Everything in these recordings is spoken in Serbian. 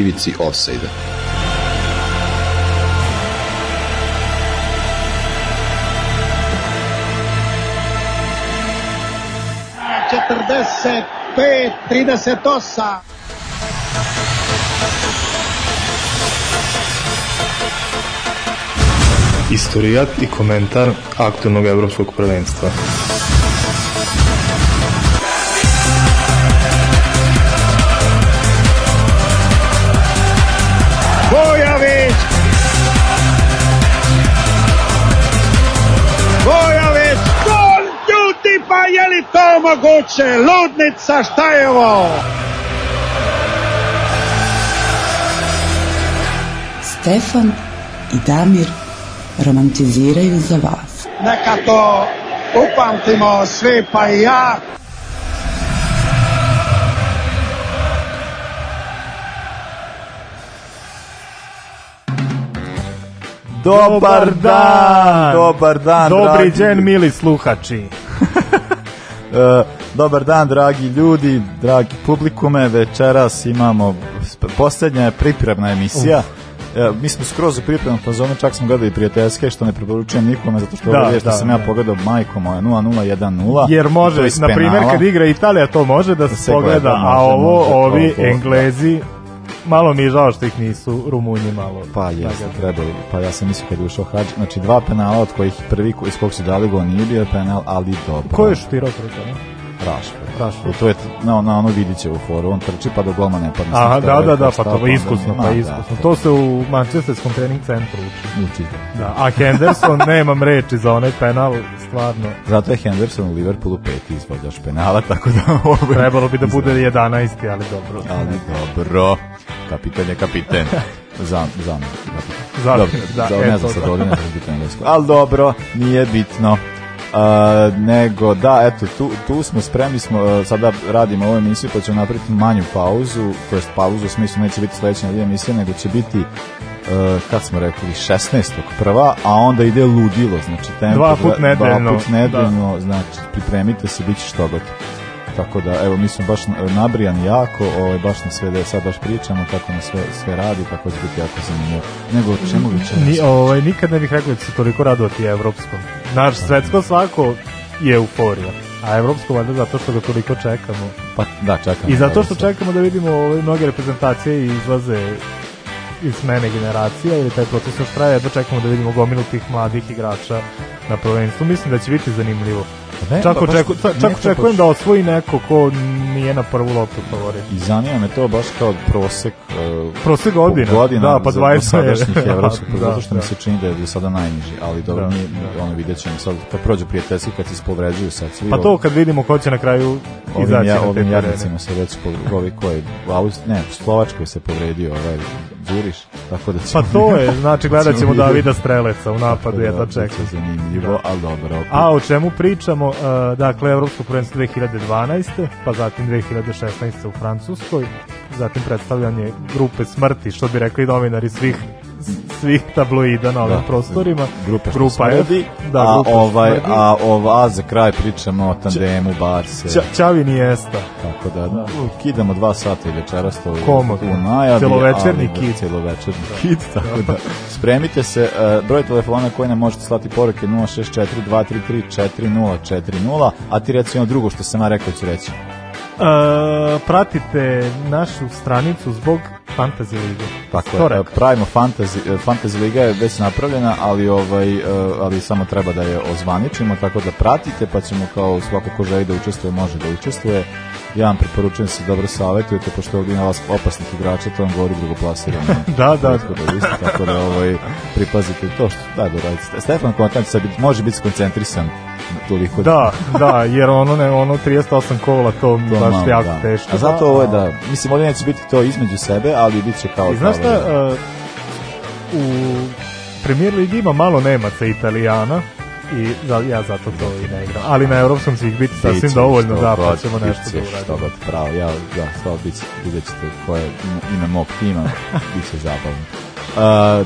ivici offside-a. Četrdeset pet, trideset osam. Istorijat i komentar aktualnog evropskog prvenstva. nemoguće, ludnica, šta je ovo? Stefan i Damir romantiziraju za vas. Neka to upamtimo svi pa i ja. Dobar dan! Dobar dan, Dobri dragi. džen, mili sluhači. E, dobar dan, dragi ljudi, dragi publikume. Večeras imamo posljednja pripremna emisija. Uh. Mi smo skroz u pripremnom fazonu, čak smo gledali prijateljske, što ne preporučujem nikome, zato što da, je što da, sam ja da. pogledao majko moja 0-0-1-0. Jer može, na primjer, kad igra Italija, to može da se, da se pogleda, gleda, može, a ovo, može, ovi to, Englezi, malo mi je žao što ih nisu Rumunji malo. Pa jesno, da, da, da. trebali. Pa ja sam mislio kad je ušao Hadž. Znači dva penala od kojih prvi iz kog su dali go nije bio penal, ali dobro. Ko je šutirao prvi penal? Rašper. Rašper. To je na, na ono u foru, on trči pa do golma ne padne. Aha, da, da, da, da, pa to je pa iskusno, pa da, iskusno. To se u Manchesterskom trening centru uči. Uči. Da, a Henderson, nemam reči za onaj penal, stvarno. Zato je Henderson u Liverpoolu peti izvođač penala, tako da ovo... Trebalo bi da bude 11, ali dobro. Ali dobro. Kapitan je kapiten. Zam, zam. Kapitan. dobro, da, dobro, ne znam sad da. ovdje, ne znam kapitan Ali dobro, nije bitno. Uh, nego da, eto, tu, tu smo spremni smo, uh, sada radimo ovu emisiju pa ćemo napraviti manju pauzu, to jest pauzu u smislu neće biti sledeća nedelja emisija, nego će biti uh, kad smo rekli 16. prva, a onda ide ludilo, znači tempo, dva da- put nedeljno, dva put da. nedeljno da. znači pripremite se, bit će što god tako da evo mi smo baš nabrijan jako, ovaj baš na sve da sad baš pričamo kako na sve sve radi, tako da će biti jako zanimljivo. Nego čemu vi Ni ovaj nikad ne bih rekao da se toliko radovati evropskom. Naš pa, svetsko da. svako je euforija. A evropsko valjda zato što ga toliko čekamo. Pa da, čekamo. I zato da, što čekamo da vidimo ovaj, mnoge reprezentacije izlaze iz smene generacija ili taj proces još traje, jedva čekamo da vidimo gomilu tih mladih igrača na prvenstvu. Mislim da će biti zanimljivo. Ne, čak, pa očeku, čak, čak očekujem da osvoji neko ko nije na prvu loptu favorit. I zanima me to baš kao prosek uh, prosek godina, godina da, pa 20 sadašnjih evropskih, da, zato što da. mi se čini da je do sada najniži, ali dobro, da, mi, da. ono vidjet ćemo sad, kad prođu prijateljski, kad se ispovređuju sad svi. Pa to kad vidimo ko će na kraju ovim izaći ja, na Ovim jadnicima se već ovi koji, Aust, ne, Slovačkoj se povredio, ovaj, Đuriš, tako da pa ćemo... Pa to je, znači gledat ćemo Davida Streleca u napadu, da jedva čekam. Zanimljivo, da. ali dobro. A o čemu pričam? slušamo uh, e, dakle Evropsko prvenstvo 2012. pa zatim 2016. u Francuskoj, zatim predstavljanje grupe smrti, što bi rekli novinari svih svih tabloida na ovim da. prostorima. Grupa, grupa F. da, a, grupa ovaj, a, ova, a za kraj pričamo o tandemu Barse. Ća, Čavi nijesta. Tako da, da. kidamo dva sata i večeras to u najavi. Celovečerni ali, da, kid. Celovečerni da. kid, tako da. Spremite se, uh, broj telefona koji nam možete slati poruke 064 233 4040, a ti reci ono drugo što sam ja rekao ću reći. Uh, e, pratite našu stranicu zbog fantasy liga. Tako je, pravimo fantasy, e, fantasy liga je već napravljena, ali ovaj e, ali samo treba da je ozvaničimo, tako da pratite, pa ćemo kao svako ko želi da učestvuje, može da učestvuje. Ja vam preporučujem da se dobro savetujete, pošto ovdje ima vas opasnih igrača, to vam govori drugoplasirano. Da, da, da, da. Tako da, isti, tako da ovaj, pripazite to što, da, da radite. Stefan Kontant može biti skoncentrisan toliko. Da, da, jer ono ne, ono 38 kola to, to baš malo, jako da. teško. A zato ovo je da, mislim ovdje neće biti to između sebe, ali biće kao I znaš šta, da. u Premier Ligi ima malo Nemaca i Italijana i za, ja zato to i ne igram. Ali na evropskom će ih biti sasvim dovoljno da pa ćemo nešto da uradimo. Što god pravo, ja, da, sva bit će, vidjet ćete koje ime mog tima, bit će zabavno. E,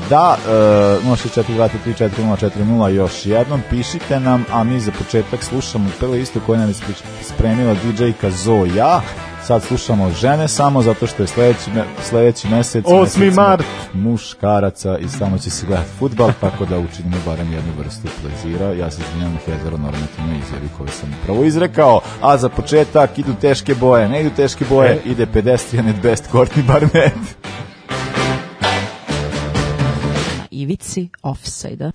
da, e, uh, 064234040 još jednom, pišite nam, a mi za početak slušamo playlistu koju nam je spremila DJ-ka Zoja. Sad slušamo žene samo zato što je sledeći, me, sledeći mesec 8. mart muškaraca i samo će se gledati futbal, tako da učinimo barem jednu vrstu plezira. Ja se izvinjam hetero normativne izjavi koje sam upravo izrekao, a za početak idu teške boje, ne idu teške boje, e. ide pedestrian at best Courtney Barnett ivici offside-a.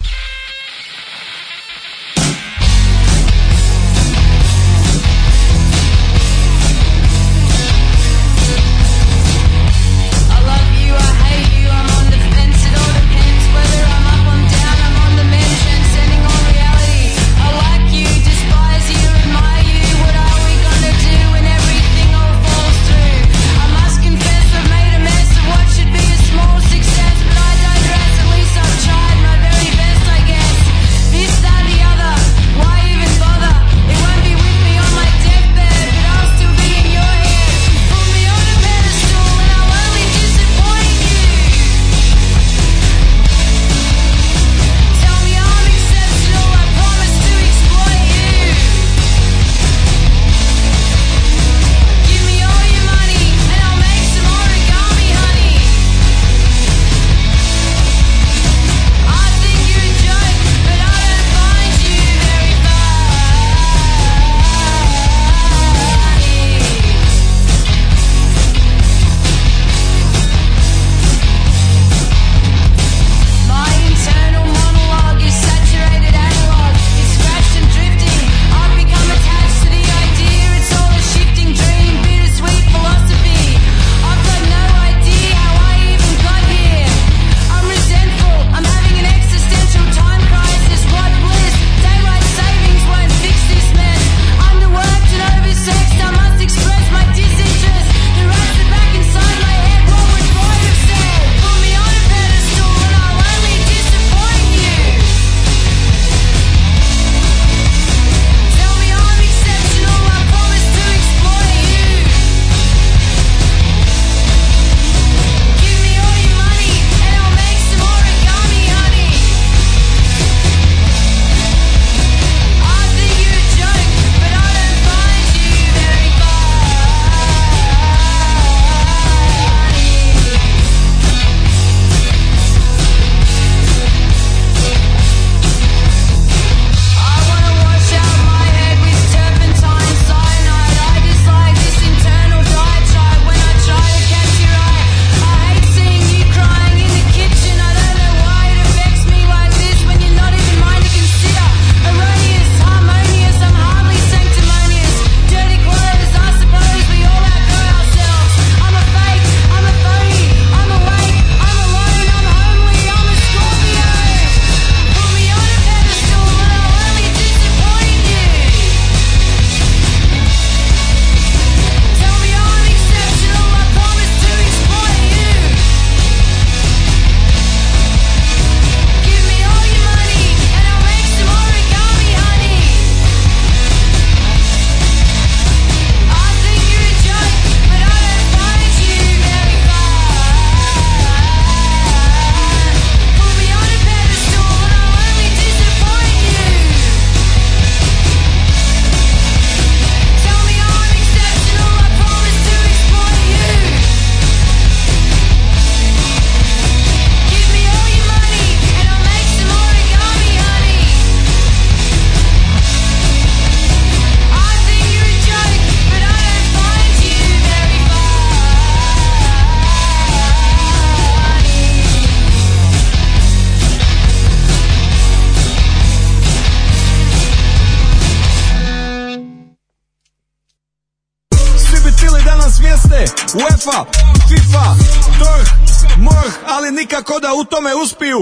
UEFA, FIFA, DORH, MORH, ali nikako da u tome uspiju.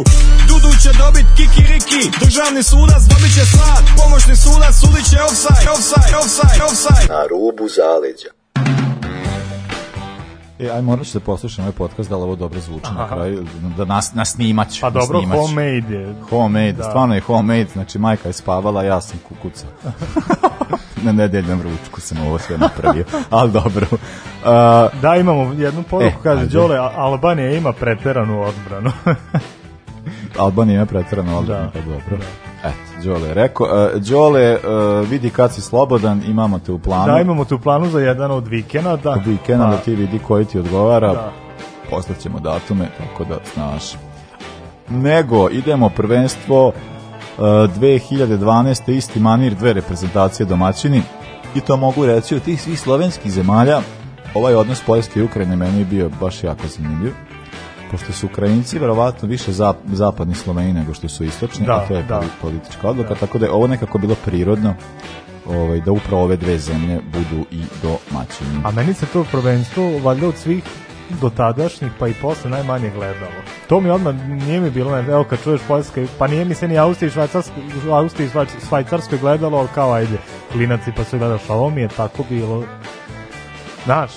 Dudu će dobit kikiriki, državni sudac dobit će slad, pomoćni sudac sudit će offside, offside, offside, offside. Na rubu zaleđa. E, aj moraš da poslušam moj ovaj podcast da li ovo dobro zvuči Aha. na kraju, da nas, nas snimač. Pa dobro, snimač. homemade je. Homemade, da. stvarno je homemade, znači majka je spavala, ja sam kukuca. na nedeljnom ručku sam ovo sve napravio, ali dobro. Uh, da, imamo jednu poruku, e, kaže Đole, Albanija ima preteranu odbranu. Albanija ima preteranu da. odbranu, da. pa dobro. Da. Eto, Đole reko, Uh, e, Đole, uh, vidi kad si slobodan, imamo te u planu. Da, imamo te u planu za jedan od vikenda. Da. Od vikenda da. da ti vidi koji ti odgovara. Da. Poslaćemo datume, tako da znaš. Nego, idemo prvenstvo uh, e, 2012. isti manir, dve reprezentacije domaćini. I to mogu reći od tih svih slovenskih zemalja ovaj odnos Poljske i Ukrajine meni je bio baš jako zanimljiv pošto su Ukrajinci verovatno više zap, zapadni Sloveni nego što su istočni, da, a to je da. politička odluka, da. tako da je ovo nekako bilo prirodno ovaj, da upravo ove dve zemlje budu i domaćini. A meni se to prvenstvo valjda od svih do tadašnjih pa i posle najmanje gledalo. To mi odmah nije mi bilo, evo kad čuješ Poljska, pa nije mi se ni Austrija i Švajcarska, Austrija i Švajcarska gledalo, kao ajde, klinaci pa se gledaš, a ovo mi je tako bilo. Znaš,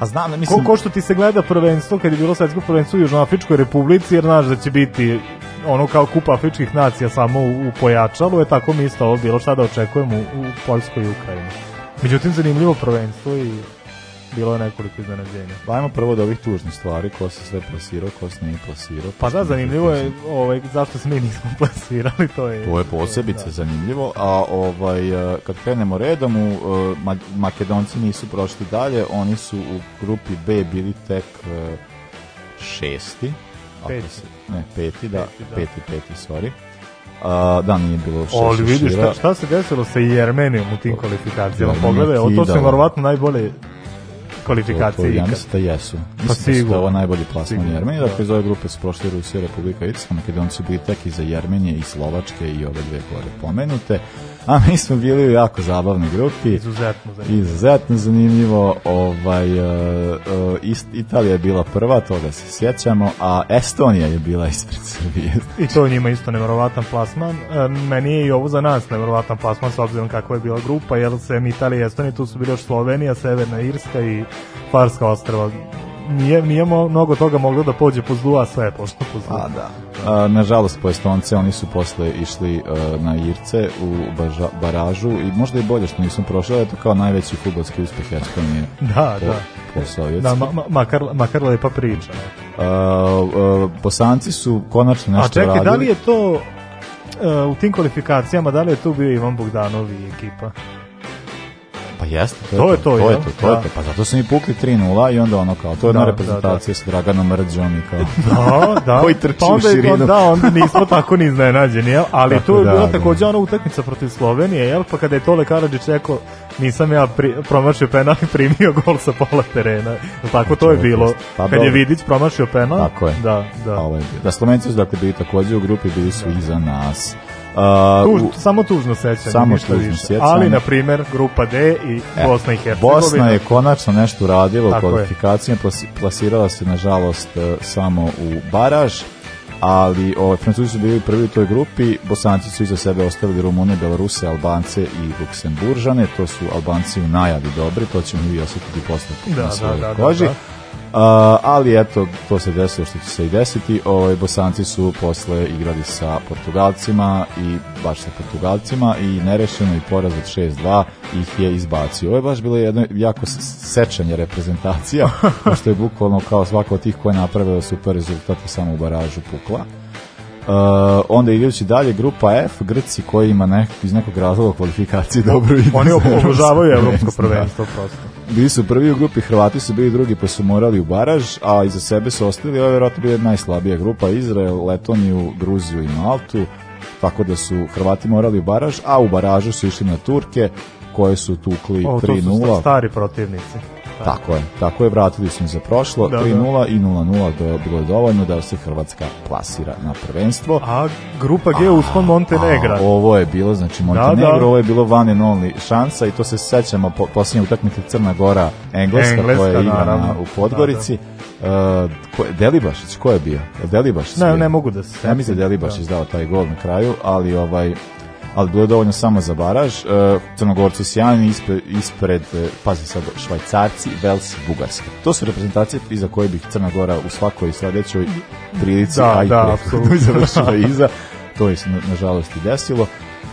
Pa znam da mislim... Ko, ko što ti se gleda prvenstvo, kad je bilo svetsko prvenstvo u Južnoafričkoj republici, jer znaš da će biti ono kao kupa afričkih nacija samo u, u pojačalu, je tako mi isto ovo bilo šta da očekujemo u, u Poljskoj i Ukrajini. Međutim, zanimljivo prvenstvo i bilo je nekoliko iznenađenja. Pa ajmo prvo do ovih tužnih stvari, ko se sve plasirao, ko se nije plasirao. Pa da, zanimljivo je ovaj, zašto se mi nismo plasirali, to je... To je posebice da. zanimljivo, a ovaj, e, kad krenemo redom, u, e, Makedonci nisu prošli dalje, oni su u grupi B bili tek e, šesti, peti. Se, ne, peti, da, peti, da. peti, peti, sorry. A, da, nije bilo šešira. Ali vidiš, šta, šta se desilo sa Jermenijom u tim kvalifikacijama? Pogledaj, o to se verovatno najbolje kvalifikacije. Ja mislim da jesu. Pa mislim da je ovo najbolji plasman Jermenije. Da. Dakle, iz ove grupe su prošle Rusija, Republika Irska, Makedonci bili tek iza Jermenije i Slovačke i ove dve gore pomenute a mi smo bili u jako zabavnoj grupi. Izuzetno zanimljivo. Izuzetno zanimljivo. Ovaj, uh, Ist, Italija je bila prva, toga se sjećamo, a Estonija je bila ispred Srbije. I to njima isto nevjerovatan plasman. E, meni je i ovo za nas nevjerovatan plasman s obzirom kakva je bila grupa, jer sem Italija i Estonija, tu su bili još Slovenija, Severna Irska i Farska ostrava nije, nije mnogo toga moglo da pođe po zlu, a sve je pošto po zlu. A, pa da. A, nažalost, po Estonce oni su posle išli uh, na Irce u baža, baražu i možda i bolje što nisam prošao, je to kao najveći futbolski uspeh Estonije. da, po, da. Po sovjetski. Da, ma, ma, makar, makar lepa priča. Uh, uh, bosanci su konačno nešto radili. A čekaj, radili. da li je to uh, u tim kvalifikacijama, da li je tu bio Ivan Bogdanov i ekipa? Pa jeste, to, to je to, to, je to, to, je da. to. Pa zato su mi pukli 3-0 i onda ono kao, to je da, jedna reprezentacija da, da. sa Draganom Mrđom i kao... Da, da. Koji trči pa onda, u širinu. Da, onda nismo tako ni iznenađeni, jel? Ali tako, tu je da, bila da, da. takođe da. ona utakmica protiv Slovenije, jel? Pa kada je Tole Karadžić rekao, nisam ja pri, promašio penal i primio gol sa pola terena. Tako to, je znači, bilo. Pa, Kad je Vidić promašio penal. Tako je. Da, da. je ovaj, Da, Slovenci su dakle bili takođe u grupi, bili su da. iza nas. Tuž, u, samo tužno sećanje. Samo tužno sećanje. Ali, na primer, grupa D i e, Bosna i Hercegovina. Bosna je konačno nešto uradila u kvalifikacijama, plasirala se, nažalost, e, samo u baraž ali o, ovaj, Francuzi su bili prvi u toj grupi, Bosanci su iza sebe ostavili Rumune, Belaruse, Albance i Luksemburžane, to su Albanci u najavi dobri, to ćemo vi osjetiti posle da, na da, svojoj da, da, koži. Da, da ali eto, to se desilo što će se i desiti. Ovaj, Bosanci su posle igrali sa Portugalcima i baš sa Portugalcima i nerešeno i poraz od 6-2 ih je izbacio. Ovo je baš bilo jedno jako sečanje reprezentacija, što je bukvalno kao svako od tih koja je napravila super rezultat i samo u baražu pukla. Uh, onda idući dalje grupa F, Grci koji ima nek, iz nekog razloga kvalifikacije dobro ide. Oni obožavaju evropsko prvenstvo prosto bili su prvi u grupi, Hrvati su bili drugi pa su morali u baraž, a iza sebe su ostali, ovo je vjerojatno bila najslabija grupa, Izrael, Letoniju, Gruziju i Maltu, tako da su Hrvati morali u baraž, a u baražu su išli na Turke, koje su tukli 3-0. To su stari protivnici. Da. Tako je, tako je, vratili smo za prošlo, da, 3 da. i 0-0 da bilo je dovoljno da se Hrvatska plasira na prvenstvo. A grupa G uspon Montenegra. A, ovo je bilo, znači da, Montenegro, da, da. ovo je bilo van and only šansa i to se sećamo po, posljednje utakmice Crna Gora, Engleska, Engleska koja je igrana u Podgorici. Da, da. Uh, ko, Delibašić, ko je bio? Delibašić ne, bio? ne mogu da se... Ja mislim da Delibašić da. dao taj gol na kraju, ali ovaj ali bilo je dovoljno samo za baraž. E, Crnogorci sjajni ispred, ispred pazi sad, Švajcarci, Vels, Bugarska. To su reprezentacije iza koje bih Crna Gora u svakoj sledećoj prilici, da, a i da, završila iza. To je se, nažalost, i desilo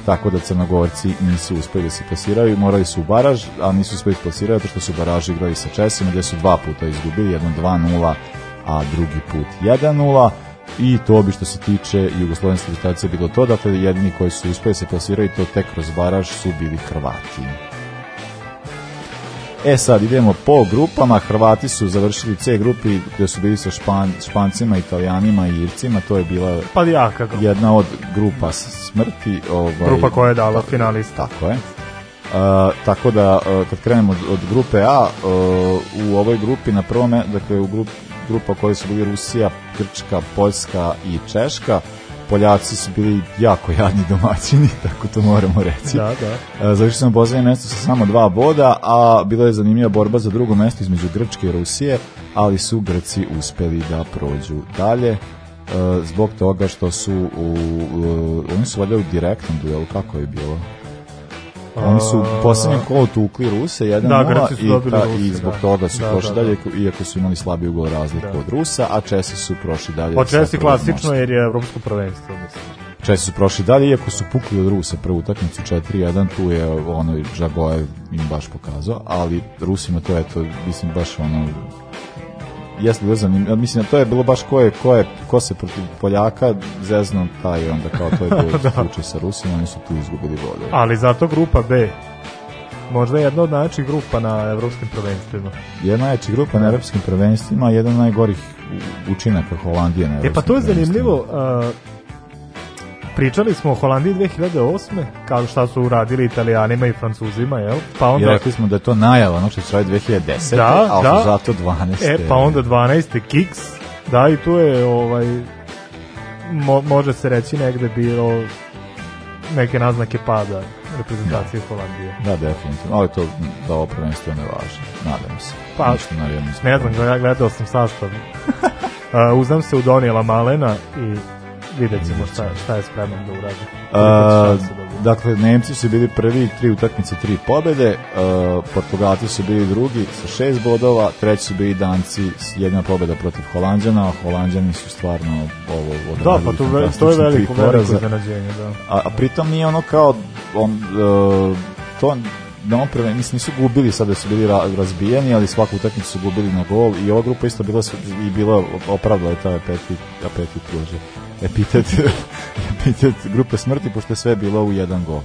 tako da Crnogorci nisu uspeli da se plasiraju, morali su u baraž, a nisu uspeli da se plasiraju zato što su baraži igrali sa Česima gdje su dva puta izgubili, jednom 2-0, a drugi put 1-0 i to bi što se tiče jugoslovenske reprezentacije bilo to, dakle jedini koji su uspeli da se plasiraju to tek kroz baraž su bili Hrvati. E sad idemo po grupama, Hrvati su završili C grupi gde su bili sa špan, Špancima, Italijanima i Ircima, to je bila pa jedna od grupa smrti. Ovaj, grupa koja je dala finalista. Tako je. Uh, tako da uh, kad krenemo od, od, grupe A uh, u ovoj grupi na prvom dakle u grupi grupa koje su bili Rusija, Grčka, Poljska i Češka. Poljaci su bili jako jadni domaćini, tako to moramo reći. Da, da. E, završili smo pozvanje mesto sa samo dva boda, a bila je zanimljiva borba za drugo mesto između Grčke i Rusije, ali su Grci uspeli da prođu dalje e, zbog toga što su u, u, oni su valjda u direktnom duelu, kako je bilo? Oni su u posljednjem kolu tukli Ruse 1-0 da, i, ta, i da. zbog toga su da, prošli da, da. dalje, iako su imali slabiji gol razliku da. od Rusa, a Česi su prošli dalje. Pa Česi klasično jer je evropsko prvenstvo, mislim. Česi su prošli dalje, iako su pukli od Rusa prvu utakmicu 4-1, tu je ono i Žagojev im baš pokazao, ali Rusima to je to, mislim, baš ono jeste bilo zanimljivo, mislim, to je bilo baš ko je, ko je, ko se protiv Poljaka zezno taj onda kao to je bilo da. slučaj sa Rusima, oni su tu izgubili vode. Ali zato grupa B, možda je jedna od najjačih grupa na evropskim prvenstvima. Jedna najjačih grupa na evropskim prvenstvima, jedan najgorih učinaka Holandije na evropskim E pa to je zanimljivo, uh, Pričali smo o Holandiji 2008. kao šta su uradili italijanima i francuzima, jel? Pa onda... I rekli smo da je to najava ono znači što da će raditi 2010. Da, a da. zato 12. E, pa onda 12. Kiks, da, i tu je, ovaj, mo, može se reći negde bilo neke naznake pada reprezentacije da. Holandije. Da, definitivno. Ali to da ovo prvenstvo je nevažno. Nadam se. Pa, Ništa, ne znam, ja gledao sam sašta. uh, uznam se u Donijela Malena i vidjet ćemo šta, šta je spreman da uradi. A, da dakle, Nemci su bili prvi, tri utakmice, tri pobede, a, e, Portugalci su bili drugi sa šest bodova, treći su bili Danci s jedna pobeda protiv Holandjana, a Holandjani su stvarno ovo Da, pa to, ve, to je veliko, veliko iznenađenje, da. A, a pritom nije ono kao on, a, e, to da ovom prve, mislim, nisu gubili sad da su bili razbijeni, ali svaku utakmicu su gubili na gol i ova grupa isto bila i bila opravdala je ta apetit, apetit ulože, epitet, epitet grupe smrti, pošto je sve bilo u jedan gol.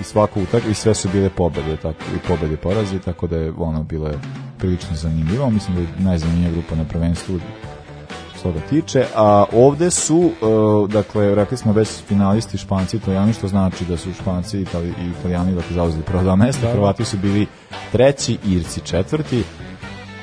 I svaku utak, i sve su bile pobede, tako, i pobede i porazi, tako da je ono bilo prilično zanimljivo, mislim da je najzanimljivija grupa na prvenstvu se toga tiče, a ovde su, e, dakle, rekli smo već finalisti Španci i Italijani, što znači da su Španci i Italijani, dakle, zauzeli prva dva mesta, da, da. Hrvati su bili treći, Irci četvrti,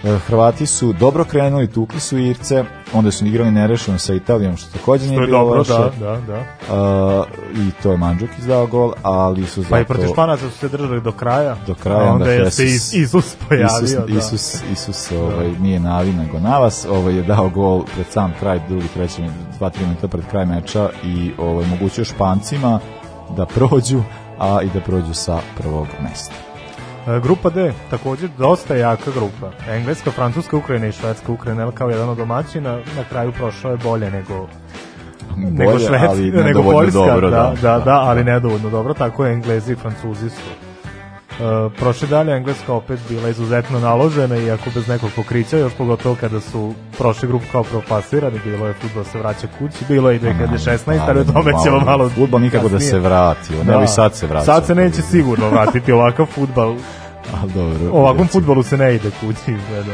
E, Hrvati su dobro krenuli, tukli su Irce, onda su igrali nerešeno sa Italijom, što takođe nije bilo dobro, loše. Da, da, da. Uh, I to je Mandžuk izdao gol, ali su zato... Pa i protiv Španaca su se držali do kraja. Do kraja, onda, onda je se Isus, pojavio. Isus, da. Isus, Isus ovaj, nije navi nego navas, ovaj, je dao gol pred sam kraj, drugi, treći, dva, tri minuta pred kraj meča i ovaj, mogućio Špancima da prođu, a i da prođu sa prvog mesta. Grupa D, takođe dosta jaka grupa. Engleska, Francuska, Ukrajina i Švedska. Ukrajina kao jedan od domaćina na kraju prošao je bolje nego bolje, nego Švedska, nego Poljska. Dobro, da, da, da, da, ali nedovoljno dobro, tako je Englezi i Francuzi su Uh, prošle dalje Engleska opet bila izuzetno naložena i ako bez nekog pokrića, još pogotovo kada su prošle grup kao propasirani, bilo je futbol se vraća kući, bilo je i 2016, ali o tome ćemo malo... Futbol nikako kasnije. da se vrati, ne da. sad se vraća. Sad se neće sigurno vratiti ovakav futbal Ali dobro. Ovakvom futbolu se ne ide kući, izgleda.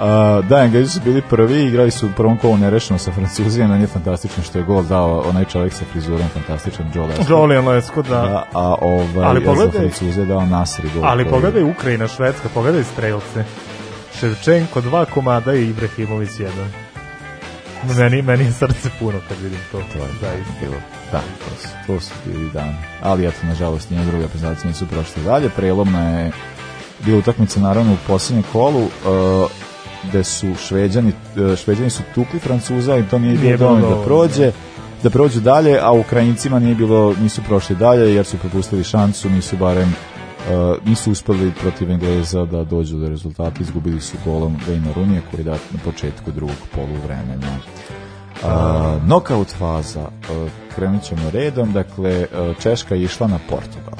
Uh, da, Englezi su bili prvi, igrali su u prvom kolu nerešeno sa Francuzima, meni je fantastično što je gol dao onaj čovjek sa frizurom, fantastičan Joe Lesko. Joe Lesko, da. da a ovaj, ali pogledaj, za Francuze dao Nasri gol. Ali koji... pogledaj Ukrajina, Švedska, pogledaj strelce. Ševčenko dva komada i Ibrahimović jedan. Meni, meni je srce puno kad vidim to. To je da, bilo. Da, to su, to su bili dani. Ali eto, nažalost, njena druga prezentacija nisu prošle dalje. Prelomna je bila utakmica naravno u posljednjem kolu uh, gde su šveđani uh, šveđani su tukli Francuza i to nije, nije bilo dovoljno da prođe da. da prođu dalje, a Ukrajincima nije bilo nisu prošli dalje jer su propustili šansu, nisu barem Uh, nisu uspeli protiv Engleza da dođu do rezultata, izgubili su golom Vejna Runije koji je da na početku drugog polu vremena. Uh, knockout faza, uh, krenut ćemo redom, dakle uh, Češka je išla na Portugal.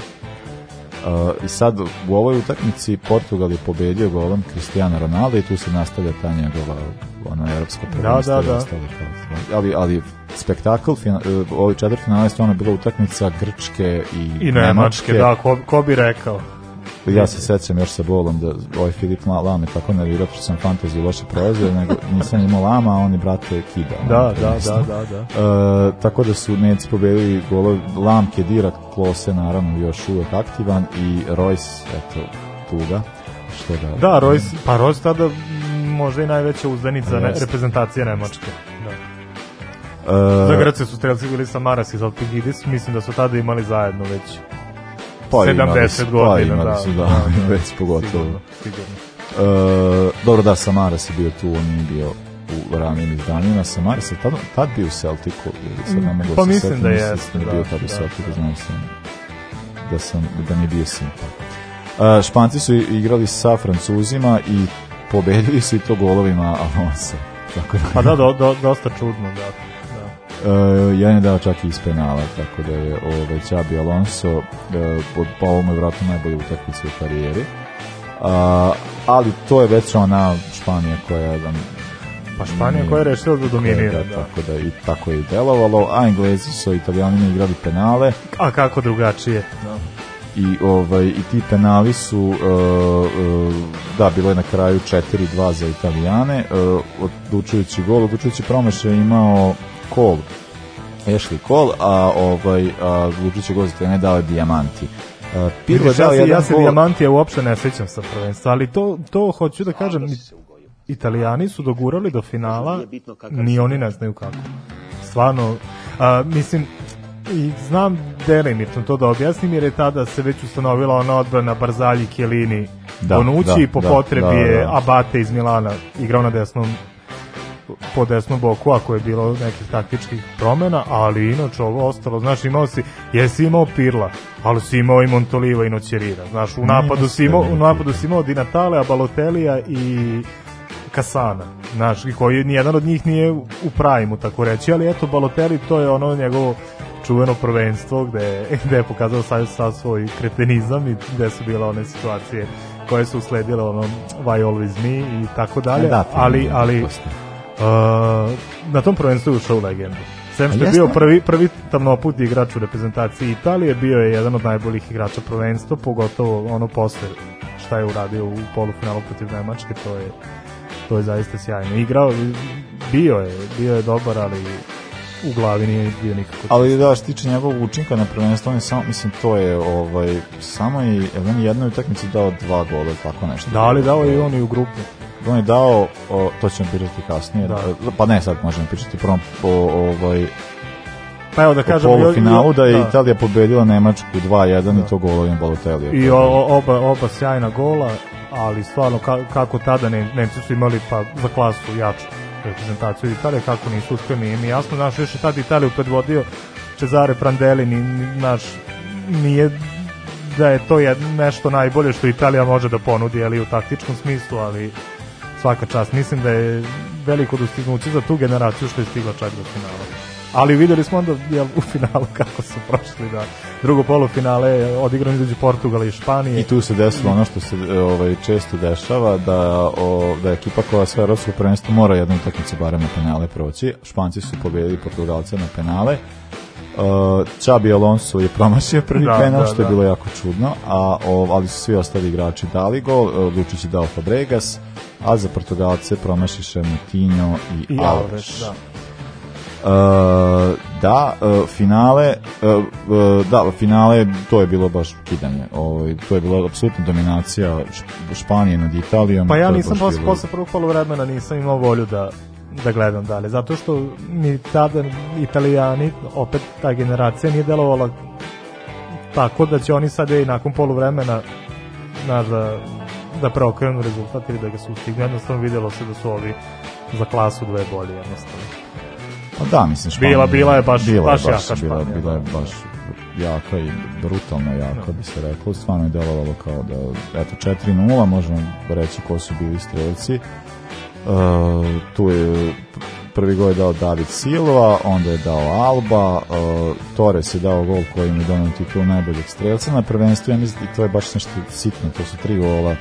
Uh, I sad u ovoj utakmici Portugal je pobedio golom Cristiano Ronaldo i tu se nastavlja ta njegova ona evropska da, prvenstva. Da, da, da. Ali, ali spektakl, fina, uh, ovi četvrtfinale je bila utakmica Grčke i, I Nemačke. Nemačke. Da, ko, ko bi rekao. Ja se sećam još sa bolom da ovaj Filip Lame tako nervirao, pošto sam fantaziju loše prolazio, nego nisam imao Lama, a on je brate Kida. Da, da, da, da, da. tako da su Neci pobedili golov, Lam Kedira, Klose naravno još uvek aktivan i Royce, eto, tuga. Što da, da, Royce, pa Royce tada možda i najveća uzdanica ne, reprezentacije Nemačke. Da. Uh, Za Grce su strelci bili sa Maras iz Zalpigidis, mislim da su tada imali zajedno već 70 da. godina. Pa da, su, da, da, da, da, već pogotovo. Sigurno, sigurno. E, dobro da, Samara je bio tu, on nije bio u ranim izdanjima. Samara se tad, tad bio u Celticu, ili sad ne mm, mogu da pa se mislim da jeste. Mislim da je bio tad u Celticu, znam sam da, sam, da nije bio simpa. E, španci su igrali sa Francuzima i pobedili su i to golovima avansa. Tako da, pa da, do, do, dosta čudno, da. Uh, jedan je dao čak i iz penala, tako da je ovaj, Čabi Alonso uh, po, po ovom je vratno najbolje utakmice u karijeri. Uh, ali to je već ona Španija koja je da, Pa Španija koja je rešila da dominira. Da, da, tako da i tako je i delovalo, a Englezi su Italijanima igrali penale. A kako drugačije? Da. I, ovaj, I ti penali su, uh, uh, da, bilo je na kraju 4-2 za Italijane, uh, odlučujući gol, odlučujući promašaj imao Kol Ashley Cole, a ovaj a Lučić Gozite ne dao je dijamanti. Uh, Pirlo je dao jedan Ja se dijamantija uopšte ne sećam sa prvenstva, ali to, to hoću da kažem, da Italijani su dogurali do da finala, ni oni ne znaju kako. Stvarno, a, mislim, i znam delimično to da objasnim, jer je tada se već ustanovila ona odbrana Barzalji Kjelini da, Bonucci da, po da, potrebi da, da, da. je Abate iz Milana igrao na desnom po desnom boku ako je bilo nekih taktičkih promena, ali inače ovo ostalo, znaš, imao si, jesi imao Pirla, ali si imao i Montoliva i Noćerira, znaš, u napadu si imao, u napadu si imao Dinatale, Balotelija i Kasana, znaš, i koji nijedan od njih nije u pravimu, tako reći, ali eto, Balotelli, to je ono njegovo čuveno prvenstvo gde, gde je pokazao sad, sad svoj kretenizam i gde su bile one situacije koje su usledile ono Why Always Me i tako dalje, da, ali, ali, ali Uh, na tom prvenstvu je ušao u legendu. Sem što je bio prvi, prvi tamnoput igrač u reprezentaciji Italije, bio je jedan od najboljih igrača prvenstva, pogotovo ono posle šta je uradio u polufinalu protiv Nemačke, to je, to je zaista sjajno. Igrao, bio je, bio je dobar, ali u glavi nije bio nikako. Ali da, što tiče njegovog učinka na prvenstvo, on je samo, mislim, to je ovaj, samo i jedan jednoj utakmici dao dva gola, tako nešto. Da, ali dao je i on i u grupu on je dao, o, to ćemo pričati kasnije, da. E, pa ne sad možemo pričati prvom po, ovaj, pa evo da kažem u polufinalu da je da. Italija pobedila Nemačku 2-1 i da. to golovim Balotelija. I o, oba, oba sjajna gola, ali stvarno ka, kako tada ne, Nemci su imali pa za klasu jaču reprezentaciju Italije, kako nisu uspeli nije mi jasno, naš više tada Italiju predvodio Cesare Prandelli, ni, naš nije da je to je nešto najbolje što Italija može da ponudi ali u taktičkom smislu, ali svaka čast. Mislim da je veliko dostignuće za tu generaciju što je stigla čak do finala. Ali videli smo onda jel, u finalu kako su prošli da drugo polufinale odigrano između Portugala i Španije. I tu se desilo ono što se ovaj često dešava da o, da ekipa koja sve evropsko prvenstvo mora jednu utakmicu barem na penale proći. Španci su pobedili Portugalce na penale Uh, Čabi Alonso je promašio prvi da, penal, da, što je da. bilo jako čudno, a o, ali su svi ostali igrači dali gol, uh, Lučić je dao Fabregas, a za Portugalce promašiše Moutinho i, I Alves. Da. Uh, da, uh, finale uh, uh da, finale to je bilo baš kidanje ovaj, to je bila apsolutna dominacija Španije nad Italijom pa ja nisam posle, posle prvog polovremena nisam imao volju da da gledam dalje, zato što ni tada italijani, opet ta generacija nije delovala tako da će oni sad i nakon poluvremena znaš, da, da preokrenu rezultat ili da ga sustignu, jednostavno videlo se da su ovi za klasu dve bolje jednostavno. Pa da, mislim, Španija... Bila, bila je baš, bila baš, je baš jaka bila, Bila je da. baš jaka i brutalno jaka, no. Da. bi se reklo. Stvarno je delovalo kao da, eto, 4-0, možemo reći ko su bili strelci Uh, tu je prvi gol je dao David Silva, onda je dao Alba, uh, Torres je dao gol koji im je donao titulu najboljeg strelca na prvenstvu, ja mislim, to je baš nešto sitno, to su tri gola.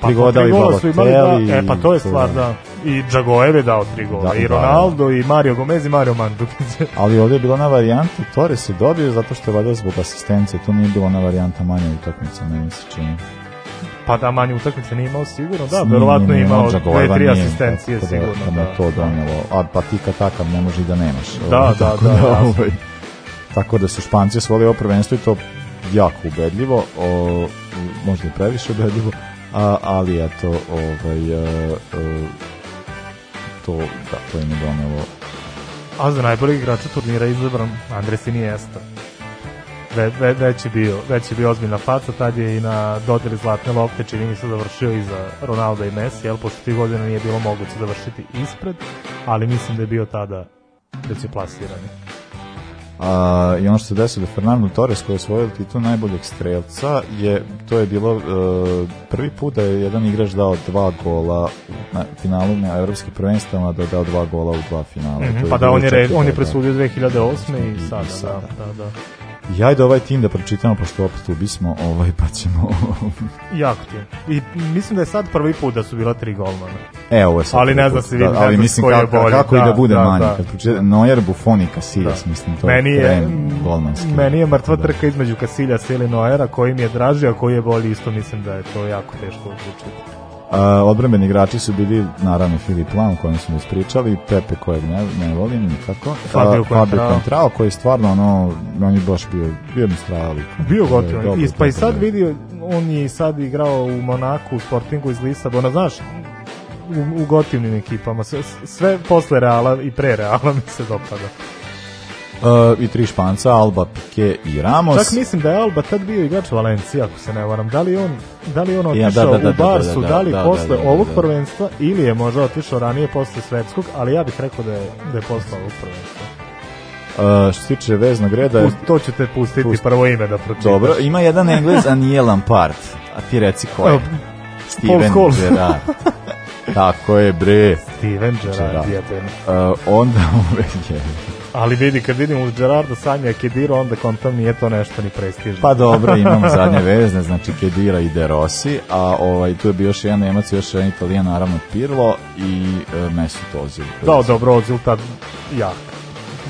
Pa tri gola dao i Balotelli. Da, e, pa to je stvar, da. da. I Džagoev je dao tri gola, da, i da, da. Ronaldo, da, i Mario Gomez, i Mario Mandu. ali ovdje je bila na varijanta, Torres je dobio zato što je valjda zbog asistencije, to nije bilo na varijanta manja utakmica, meni se čini. Pa da, manje utakmice nije imao sigurno, da, verovatno je imao ovaj dve, tri asistencije da, sigurno. Da, da, to donelo, a pa ti kad takav ne može da nemaš. Da, ovaj, da, tako da, da, da ovaj, tako da su Španci osvojili ovo prvenstvo i to jako ubedljivo, o, možda i previše ubedljivo, a, ali eto, ovaj, a, e, a, e, to, da, to im je donelo. A za najboljeg igrača turnira izabran Andres Iniesta ve, ve, već, je bio, već je bio ozbiljna faca, tad je i na dodeli zlatne lopte čini mi se završio i za Ronaldo i Messi, jel pošto tih godina nije bilo moguće završiti ispred, ali mislim da je bio tada već je plasiran. A, I ono što se desilo da Fernando Torres koji je osvojio titul najboljeg strelca je, to je bilo e, prvi put da je jedan igrač dao dva gola na finalu na evropskih prvenstvama da je dao dva gola u dva finala. Mm -hmm, pa da on je, re, on je da. presudio 2008. i, i sada, i sada. Da, da. da. I ajde da ovaj tim da pročitamo, pošto opet ubismo, ovaj, pa ćemo... Ovaj. jako ti I mislim da je sad prvi put da su bila tri golmana. E, ovo je sad Ali ne znam se vidi, da, ali mislim kako, bolji. kako da, i da bude da, manje. Da. Kad pročita, Neuer, Buffon i Casillas, da. mislim, to meni je, je golmanski. Meni je mrtva da. trka između Casillas ili Nojera, koji mi je draži, a koji je bolji, isto mislim da je to jako teško odlučiti odbrani igrači su bili naravno Filip Lam kojem smo ispričali, Pepe kojeg ne, ne volim nikako, Fabio, Fabio Contrao koji je stvarno ono, on je baš bio bio mi stralik. Bio gotovo. I, pa i sad vidio, on je sad igrao u Monaku, u Sportingu iz Lisabona, znaš, u, u gotivnim ekipama, sve, sve posle Reala i pre Reala mi se dopada uh, i tri španca, Alba, Pique i Ramos. Čak mislim da je Alba tad bio igrač Valencija, ako se ne varam. Da li on, da li on da, otišao ja, da, da, u da, da, Barsu, da, li posle ovog prvenstva ili je možda otišao ranije posle svetskog, ali ja bih rekao da je, da je posle ovog prvenstva. Uh, što se tiče veznog reda... Pust, to ću te pustiti pust... prvo ime da pročitaš. Dobro, ima jedan Englez, a nije Lampard. A ti reci ko je? Steven Gerrard. Tako je, bre. Steven Gerrard, Gerrard. Uh, onda uvek je... Ali vidi, kad vidim u Gerardo Sanja Kedira, onda konta nije to nešto ni prestižno. Pa dobro, imamo zadnje vezne, znači Kedira i De Rossi, a ovaj, tu je bio još jedan Nemac, još jedan Italijan, naravno Pirlo i e, Mesut Ozil. Da, dobro, Ozil tad jak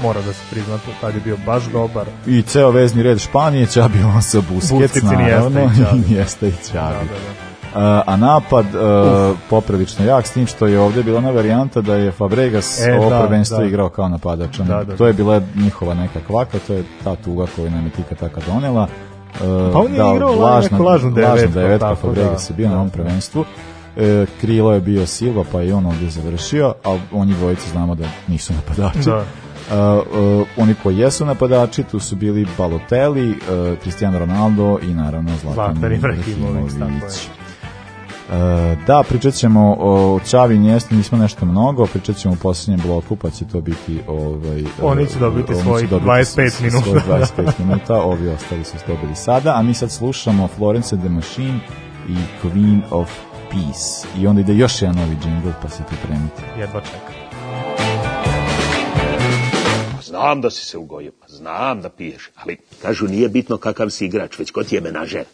mora da se prizna, to tad je bio baš dobar. I ceo vezni red Španije, Čabi Lonsa Busquets, Busquets naravno, i Jeste i Čabi. Da, da, da. Eh, a napad eh, Uf. poprilično jak s tim što je ovdje bila na varijanta da je Fabregas e, ovo da, prvenstvo da. igrao kao napadač. Da, da, to je da. bila njihova neka kvaka, to je ta tuga koju nam je Tika taka donela. Eh, pa on je da, igrao lažna, neku lažnu devetku. tako, Fabregas da, je bio na ovom prvenstvu. E, krilo je bio Silva, pa je on ovdje završio, a oni dvojice znamo da nisu napadači. Da. E, e, oni koji jesu napadači, tu su bili Balotelli, Cristiano Ronaldo i naravno Zlatan Ibrahimović. E, da, pričat ćemo o Čavi Njestu, nismo nešto mnogo, pričat ćemo u posljednjem bloku, pa će to biti... Ovaj, oni će dobiti svojih 25 minuta. Svojih 25 minuta, ovi ostali su dobili sada, a mi sad slušamo Florence the Machine i Queen of Peace. I onda ide još jedan novi jingle, pa se pripremite. Jedva čekam. Pa znam da si se ugojio, pa znam da piješ, ali kažu nije bitno kakav si igrač, već ko ti je menažer.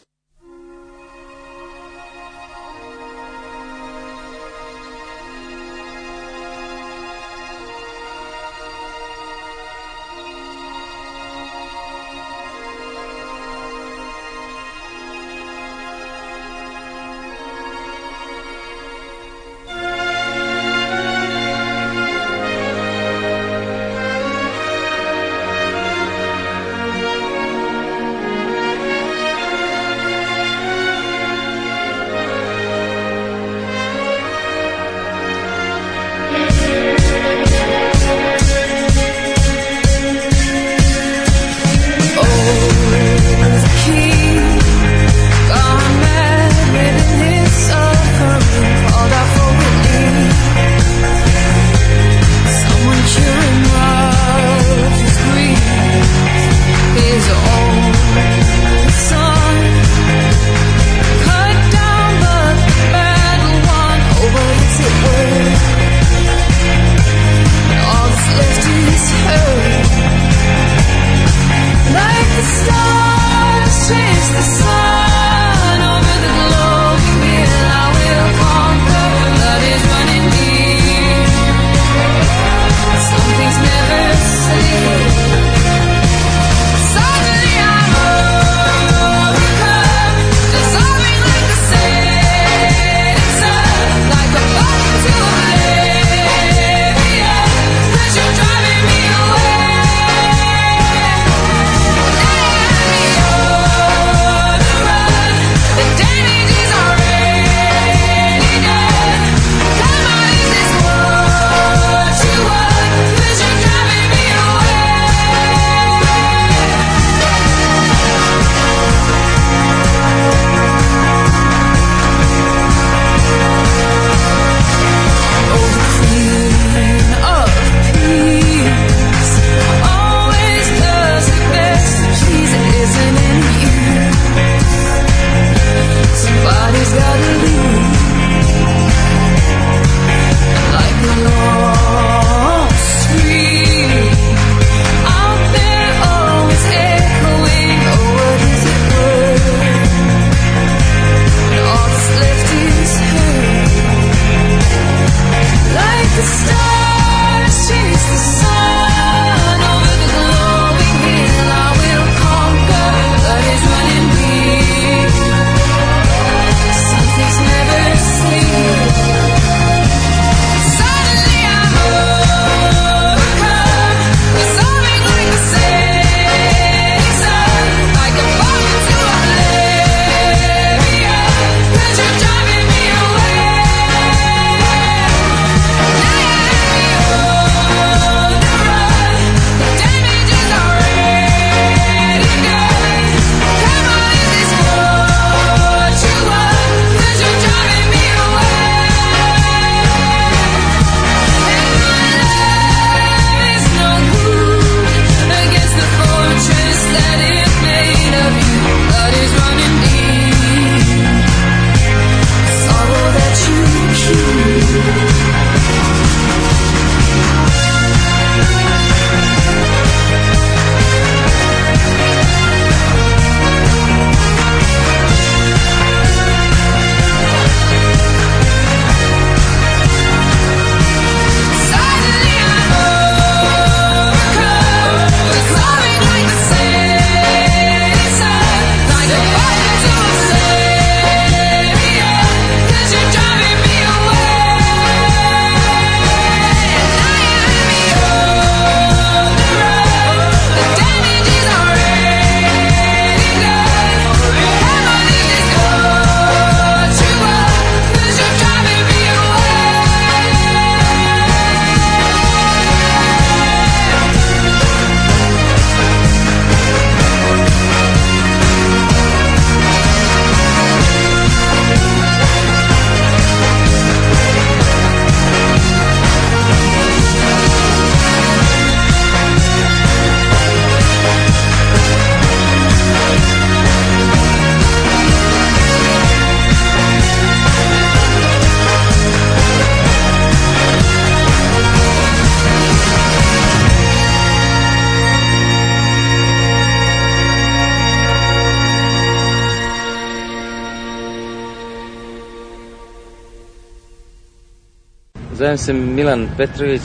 se Milan Petrović,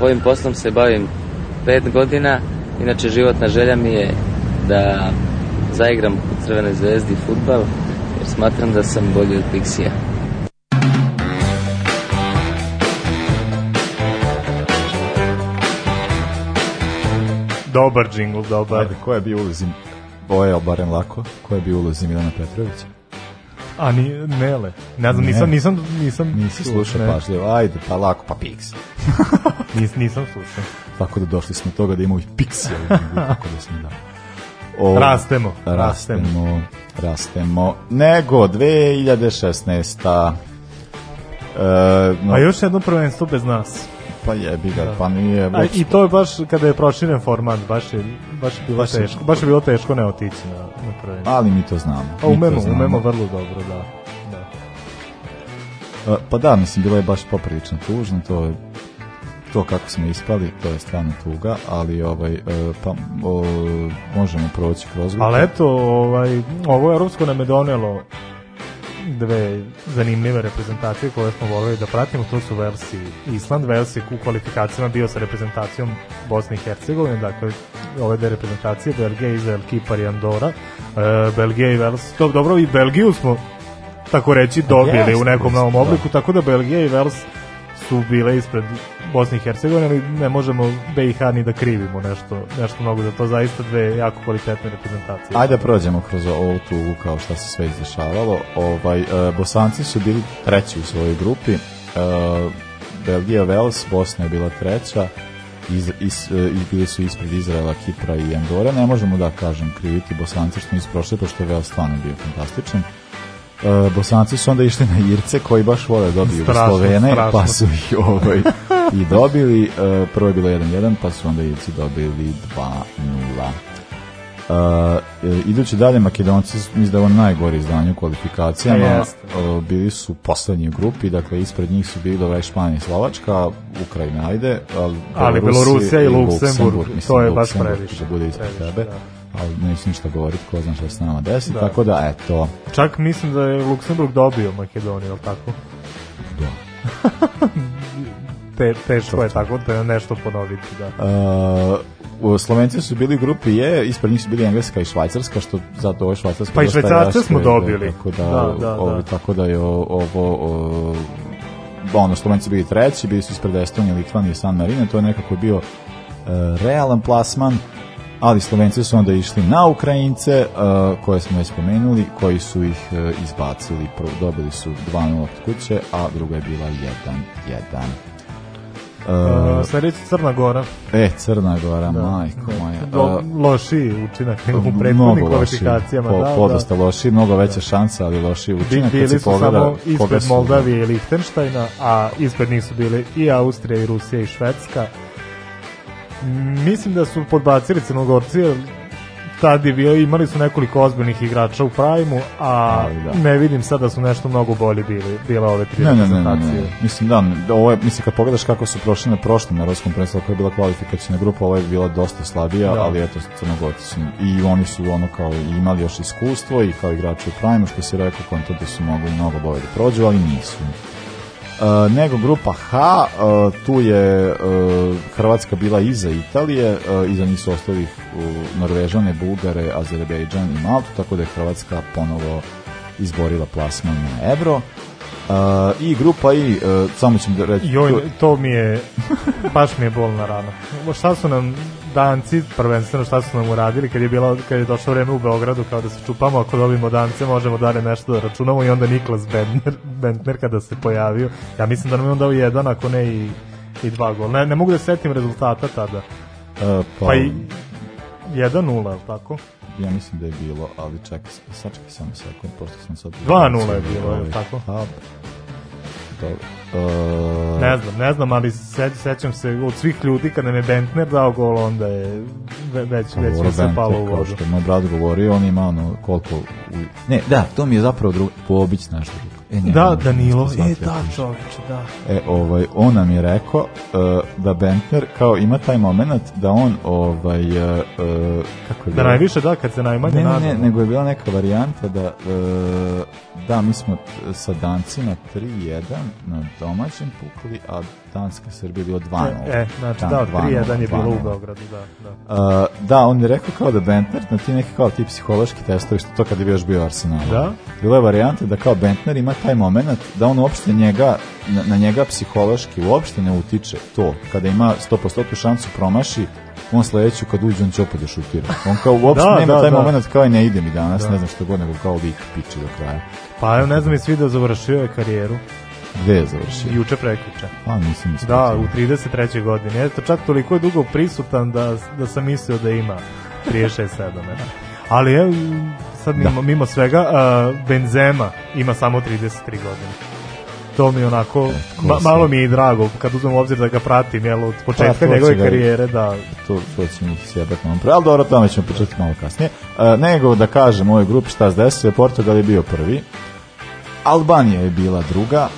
ovim poslom se bavim pet godina, inače životna želja mi je da zaigram u Crvenoj zvezdi futbal, jer smatram da sam bolji od Pixija. Dobar džingl, dobar. Ajde, ko je bio ulozi? Boje, barem lako. Ko je bio ulozi Milana Petrovića? A ni Nele. Ne znam, nisam, nisam, nisam... Nisi slušao pažljivo, ajde, pa lako, pa Pix. Nis, nisam slušao. Tako da došli smo do toga da imamo i Pix, tako da smo da. O, rastemo, rastemo. Rastemo, rastemo. Nego, 2016. E, no, A još jedno prvenstvo bez nas. Pa jebi ga, da. pa nije... A, I to je baš, kada je proširen format, baš je, baš je bilo baš teško, baš je bilo teško ne otići na, na prvenstvo. Ali mi to znamo. A umemo, to umemo vrlo dobro, da. Pa da, mislim, bilo je baš poprilično tužno, to je to kako smo ispali, to je strana tuga, ali ovaj e, pa o, možemo proći kroz. Ali eto, ovaj ovo je evropsko nam je donelo dve zanimljive reprezentacije koje smo voleli da pratimo, to su Velsi Island. Vels je u kvalifikacijama bio sa reprezentacijom Bosne i Hercegovine, dakle ove dve reprezentacije, Belgija, Izrael, Kipar i Andora. E, Belgija i Vels, to dobro i Belgiju smo tako reći dobili u nekom novom da. obliku, da. tako da Belgija i Vels su bile ispred Bosne i Hercegovine, ali ne možemo BiH ni da krivimo nešto, nešto mnogo da to, zaista dve jako kvalitetne reprezentacije. Ajde da prođemo kroz ovu tugu kao šta se sve izdešavalo. Ovaj, e, Bosanci su bili treći u svojoj grupi, e, Belgija, Vels, Bosna je bila treća, iz, iz, e, iz, su ispred Izraela, Kipra i Andore. Ne možemo da kažem kriviti Bosanci što nisu prošli, pošto je Vels stvarno bio fantastičan. Eh, bosanci su onda išli na Irce koji baš vole da dobiju strašno, Slovene, pa strašno. pa su ih ovaj, i dobili. Uh, prvo je bilo 1-1, pa su onda Irci dobili 2-0. Uh, eh, idući dalje Makedonci mislim da je ovo najgore izdanje u kvalifikacijama ja, pa da. bili su poslednji u grupi dakle ispred njih su bili dobra ovaj Španija i Slovačka Ukrajina ajde ali, ali Belorusija i Luksemburg, Luksemburg mislim, to je Luksemburg, baš previše da bude ispred tebe da ali neću ništa govoriti, ko zna šta se s nama desi, da. tako da, eto. Čak mislim da je Luksemburg dobio Makedoniju, ali tako? Da. Te, teško to je tako da je nešto ponoviti, da. Uh, Slovenci su bili u grupi je, ispred njih su bili Engleska i Švajcarska, što zato ovo Švajcarska. Pa i Švajcarce smo da, dobili. Tako da, da, da, ovo, da. Tako da je ovo... O, ono, Slovenci bili treći, bili su ispred Estonije, Litvanije, San Marine, to je nekako bio e, realan plasman ali Slovenci su onda išli na Ukrajince, eh, koje smo već spomenuli, koji su ih eh, izbacili. Prvo dobili su 2-0 od kuće, a druga je bila 1-1. Eh, Sledeća Crna Gora. E, Crna Gora, da. majko da. moja. Lo, loši učinak nego u prethodnim kvalifikacijama. Po, da, da. podosta da. loši, mnogo veća da. šansa, ali loši učinak. Bili su pogleda, samo ispred Moldavije i Lihtenštajna, a ispred njih su bili i Austrija, i Rusija, i Švedska mislim da su podbacili Crnogorci, tad je bio, imali su nekoliko ozbiljnih igrača u prajmu, a da. ne vidim sad da su nešto mnogo bolji bili, bila ove tri ne, ne, ne, ne, ne. Mislim da, ovo je, mislim kad pogledaš kako su prošli na prošlom evropskom prvenstvu, koja je bila kvalifikacijna grupa, ovo je bila dosta slabija, da. ali eto, Crnogorci su, i oni su ono kao imali još iskustvo i kao igrači u prajmu, što si rekao, konto da su mogli mnogo bolje da prođu, ali nisu. Uh, nego grupa H, uh, tu je uh, Hrvatska bila iza Italije, iza njih su ostali Norvežane, Bulgare, Azerbejdžan i Maltu, tako da je Hrvatska ponovo izborila plasman na Euro. I grupa I, samo ćemo da reći... Joj, to mi je, baš mi je bolna rana. Šta su nam danci, prvenstveno šta su nam uradili kad je, bilo, kad je došlo vreme u Beogradu kao da se čupamo, ako dobimo dance možemo dalje nešto da računamo i onda Niklas Bentner, Bentner kada se pojavio ja mislim da nam je on dao jedan, ako ne i, i dva gola, ne, ne mogu da setim rezultata tada uh, pa, pa i 1-0, je tako? ja mislim da je bilo, ali čekaj, sačekaj samo sekund, pošto sam sad... 2-0 je bilo, je ovaj, tako? Pa, toga? Uh, e, ne znam, ne znam, ali se, sećam se od svih ljudi kad nam je Bentner dao gol, onda je već, već mi se palo u vodu. Što moj brat govori, on ima ono koliko... U... Ne, da, to mi je zapravo drugo, Bobić naš drugo. E, ne, da, Danilo, e, da, čoveče, da. E, ovaj, on nam je rekao uh, da Bentner kao ima taj moment da on, ovaj, uh, kako je da bilo? Da najviše, da, kad se najmanje ne, ne, ne, nego je bila neka varijanta da... Uh, Da, mi smo e, sa Dancima 3-1 na domaćem pukli, a Danska Srbija je bilo 2-0. E, e, znači Dan, da, 3-1 je bilo u Beogradu, da. Da, uh, da on je rekao kao da Bentner, na da ti neki kao ti psihološki testovi, što to kad je bio još bio Arsenal. Da? Bila je varijanta da kao Bentner ima taj moment da on uopšte njega, na, na njega psihološki uopšte ne utiče to. Kada ima 100% šansu promaši, on sledeću kad uđe on će opet da šutira. On kao uopšte da, nema da, taj da. moment kao i ne ide mi danas, da. ne znam što god, nego kao vik piči do kraja. Pa ne znam, jesi video, završio je karijeru. Gde je završio? Juče prekjuče. Pa, mislim. Da, u 33. godini. Eto, čak toliko je dugo prisutan da, da sam mislio da ima 36-7. Ali je, sad mimo, da. mimo svega, uh, Benzema ima samo 33 godine. To mi onako, e, ma, malo mi je i drago, kad uzmem obzir da ga pratim, jel, od pa, početka pa, njegove karijere, da. To, to se sjedati malo pre, ali dobro, tome ćemo početi malo kasnije. Uh, nego da kažem ovoj grupi šta se desilo, Portugal je bio prvi, Albanija je bila druga.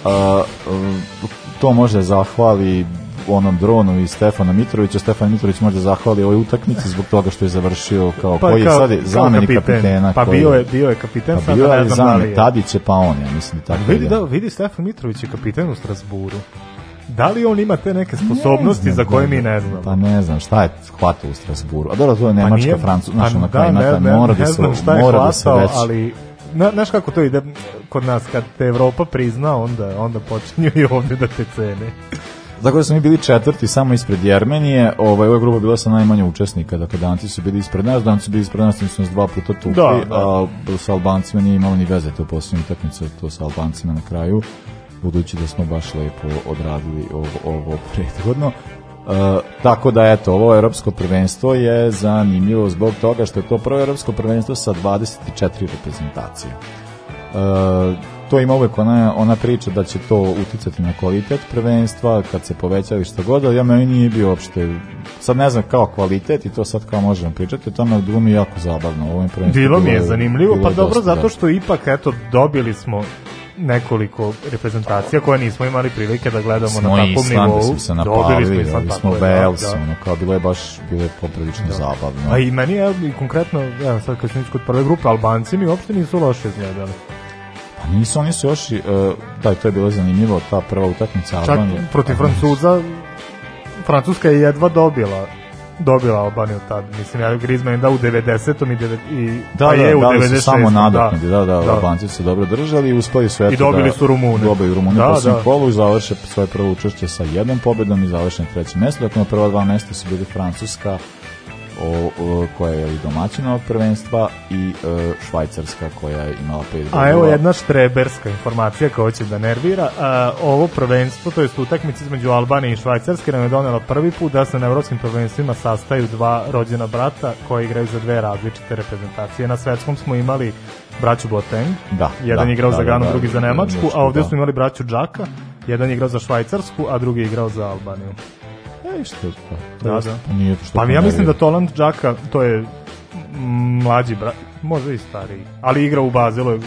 to može da zahvali onom dronu i Stefana Mitrovića. Stefan Mitrović može da zahvali ovoj utakmici zbog toga što je završio kao pa, koji je sad zamenik kapiten. kapitena. Pa bio je bio je kapiten, pa bio je da zamenik Tadić je pa on, ja mislim tako. Vidi da vidi Stefan Mitrović je kapiten u Strasburu. Da li on ima te neke sposobnosti ne znam, za koje mi ne znamo? Pa ne znam, šta je hvata u Strasburu? A dobro, to je pa Nemačka, Francuska, pa znaš, na kraju da, ne, mora da se, mora da se Ali, na, znaš kako to ide kod nas, kad te Evropa prizna, onda, onda počinju i ovde da te cene. Tako da smo mi bili četvrti samo ispred Jermenije, ovaj, ova grupa bila sa najmanje učesnika, dakle Danci su bili ispred nas, Danci su bili ispred nas, su nas dva puta tukli, da, da. a sa Albancima nije imalo ni veze to posljednje utakmice, to sa Albancima na kraju budući da smo baš lepo odradili ovo, ovo prethodno. E, tako da eto, ovo europsko prvenstvo je zanimljivo zbog toga što je to prvo europsko prvenstvo sa 24 reprezentacije. E, to ima uvek ona, ona priča da će to uticati na kvalitet prvenstva, kad se povećavi što god, ali ja meni nije bio uopšte, sad ne znam kao kvalitet i to sad kao možemo pričati, o tome bilo mi jako zabavno. Ovim bilo mi je zanimljivo, bilo pa dobro, zato da. što ipak, eto, dobili smo nekoliko reprezentacija koje nismo imali prilike da gledamo smo na takvom nivou. Smo se napavili, dobili smo, Island, smo da, Wales, da, ono kao bilo je baš bilo je poprilično da. zabavno. A i meni je i konkretno, ja sad kad sam kod prve grupe, Albanci mi uopšte nisu loše izgledali. Pa nisu, oni su još, i, uh, da, to je bilo zanimljivo, ta prva utakmica Čak Albanije. protiv Francuza, Francuska je jedva dobila dobila Albaniju tad. Mislim, ja Griezmann da, da u 90. i, devet, i da, pa da, je u da, 96. samo nadoknadi, da, da, da, Albanci su dobro držali i uspeli sve I dobili da, su Rumune. Dobili Rumune da, po svom da. kolu i završe svoje prvo učešće sa jednom pobedom i završen treće mesto. Dakle, prva dva mesta su bili Francuska, o, o, koja je domaćina ovog prvenstva i e, Švajcarska koja je imala pet A evo jedna štreberska informacija koja hoće da nervira. A, e, ovo prvenstvo, to je utakmica između Albanije i Švajcarske, nam je donela prvi put da se na evropskim prvenstvima sastaju dva rođena brata koji igraju za dve različite reprezentacije. Na svetskom smo imali braću Boateng, da, jedan da, igrao da, za da, Ganu, da, drugi za da, Nemačku, da, a ovde da. smo imali braću Džaka, jedan je igrao za Švajcarsku, a drugi je igrao za Albaniju. Ništa. Pa. Da, da. Pa nije to što pa ja mislim da Toland Džaka, to je mlađi brat, možda i stariji, ali igra u Bazelu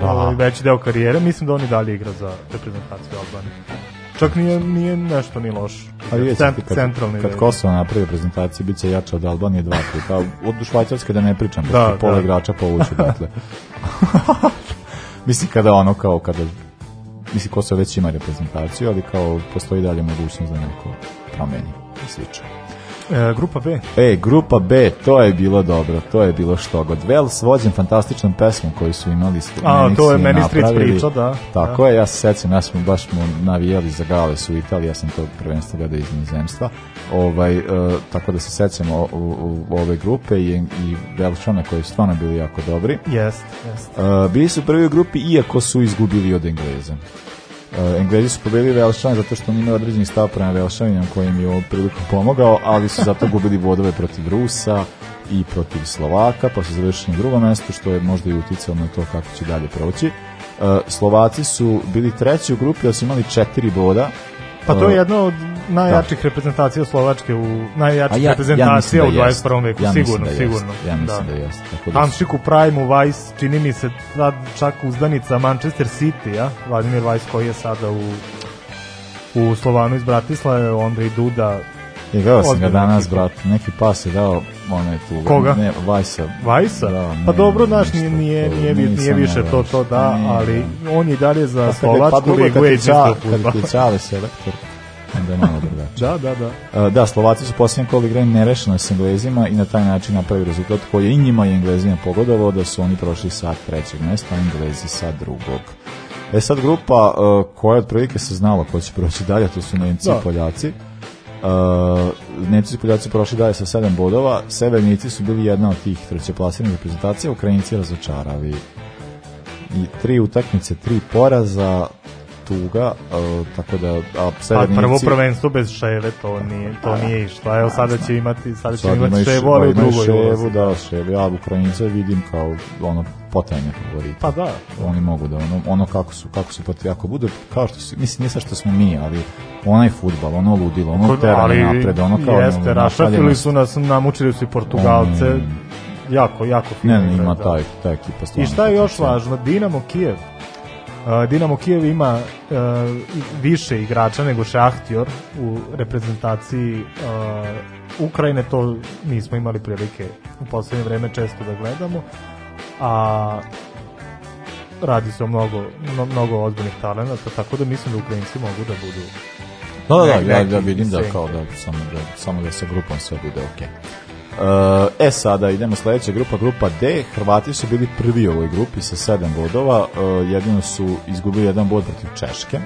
da. Ovaj, veći deo karijere, mislim da on i dalje igra za reprezentaciju Albanije. Čak nije, nije nešto ni loš. A pa je, Cent, kad, centralni kad Kosovo napravi prezentaciju, bit će jača od Albanije dva puta. Od Švajcarske da ne pričam, da, da pola da. igrača povuću. Dakle. mislim kada ono kao, kada mislim Kosovo već ima reprezentaciju, ali kao postoji dalje mogućnost da neko promeni slično. E, grupa B. E, grupa B, to je bilo dobro, to je bilo što god. s vođen fantastičnom pesmom koji su imali stu, A, to je meni Street priča, da. Tako da. je, ja se sećam, ja smo baš mu navijali za gale su u Italiji, ja sam to prvenstvo gledao iz inozemstva. Ovaj, e, tako da se sećam o, o, o ove grupe i, i Velšana koji su stvarno bili jako dobri. Jest, jest. E, bili su prvi u grupi, iako su izgubili od Engleza. Uh, Englezi su pobedili Velšane zato što oni imaju određeni stav prema Velšanima koji im je ovom priliku pomogao, ali su zato gubili bodove protiv Rusa i protiv Slovaka, pa su završili na drugom mestu, što je možda i uticalo na to kako će dalje proći. Uh, Slovaci su bili treći u grupi, ali su imali četiri boda, Pa to je uh, jedno od najjačih da. reprezentacija Slovačke u najjačih ja, reprezentacija ja da u 21. veku ja sigurno da sigurno. Ja mislim da, da jeste. Tako da u Prime, Weiss, čini mi se sad čak uzdanica Manchester City, ja. Vladimir Weiss koji je sada u u Slovanu iz Bratislave, onda i Duda Igrao sam ga danas, brat. Neki pas je dao onaj tu. Koga? Ne, Vajsa. Vajsa? Da, pa ne, pa dobro, znaš, nije, nije, nije, nije više to, to da, ali on je dalje za Slovačku pa ligu i čisto futbol. Kad je pa Čale selektor, onda je malo drugačije. da, da, da. E, da, Slovaci su posljednje kolo igrali nerešeno s Englezima i na taj način napravi rezultat koji je i njima i Englezima pogodovao da su oni prošli sa trećeg mesta, a Englezi sa drugog. E sad grupa e, koja otprilike se znala ko će proći dalje, to su Nemci i da. Poljaci. Uh, Nemci i Poljaci prošli dalje sa 7 bodova. Severnici su bili jedna od tih trećeplasiranih reprezentacija, Ukrajinci razočaravi. I tri utakmice, tri poraza, tuga, uh, tako da a Severnici... Pa prvo prvenstvo bez Ševe, to nije, to nije išta. Evo sada će imati, sada će sad imati Ševu, ali u drugoj. Ševu, da, Ševu, ja Ukrajince vidim kao ono potajne favorite. Pa da. Oni mogu da, ono, ono kako su, kako su, protiv, ako bude, kao što su, mislim, nije sa što smo mi, ali onaj futbal, ono ludilo, ono pa da, teranje napred, ono kao... Jeste, ono, rašafili su nas, namučili su i Portugalce, um, jako, jako Ne, ne, ima da. taj, taj ekipa stvarno. I šta je još važno, Dinamo Kijev, Dinamo Kijev ima uh, više igrača nego Šahtjor u reprezentaciji uh, Ukrajine, to nismo imali prilike u poslednje vreme često da gledamo, a radi se o mnogo, mnogo ozbiljnih talenata, tako da mislim da Ukrajinci mogu da budu Da, da, da, ja, ja da vidim da kao da samo, da samo da sa grupom sve bude okej. Okay. E, e sada idemo sledeća grupa, grupa D. Hrvati su bili prvi u ovoj grupi sa 7 bodova, e, jedino su izgubili jedan bod protiv Češke,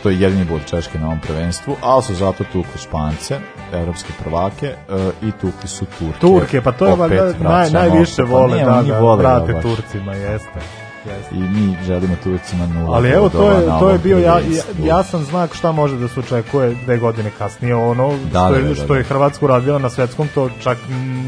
što je jedini bod Češke na ovom prvenstvu, ali su zato tukli Špance, evropske prvake e, i tukli su Turke. Turke, pa to je valjda naj, najviše pa vole, pa da, da, vole, da, Turcima, jeste. Yes. I mi želimo tu uvijek ima nula. Ali evo, to je, to je bio ja, ja, jasan znak šta može da se očekuje dve godine kasnije. Ono da, da što, je, da, da, što je da. Hrvatsku uradila na svetskom, to čak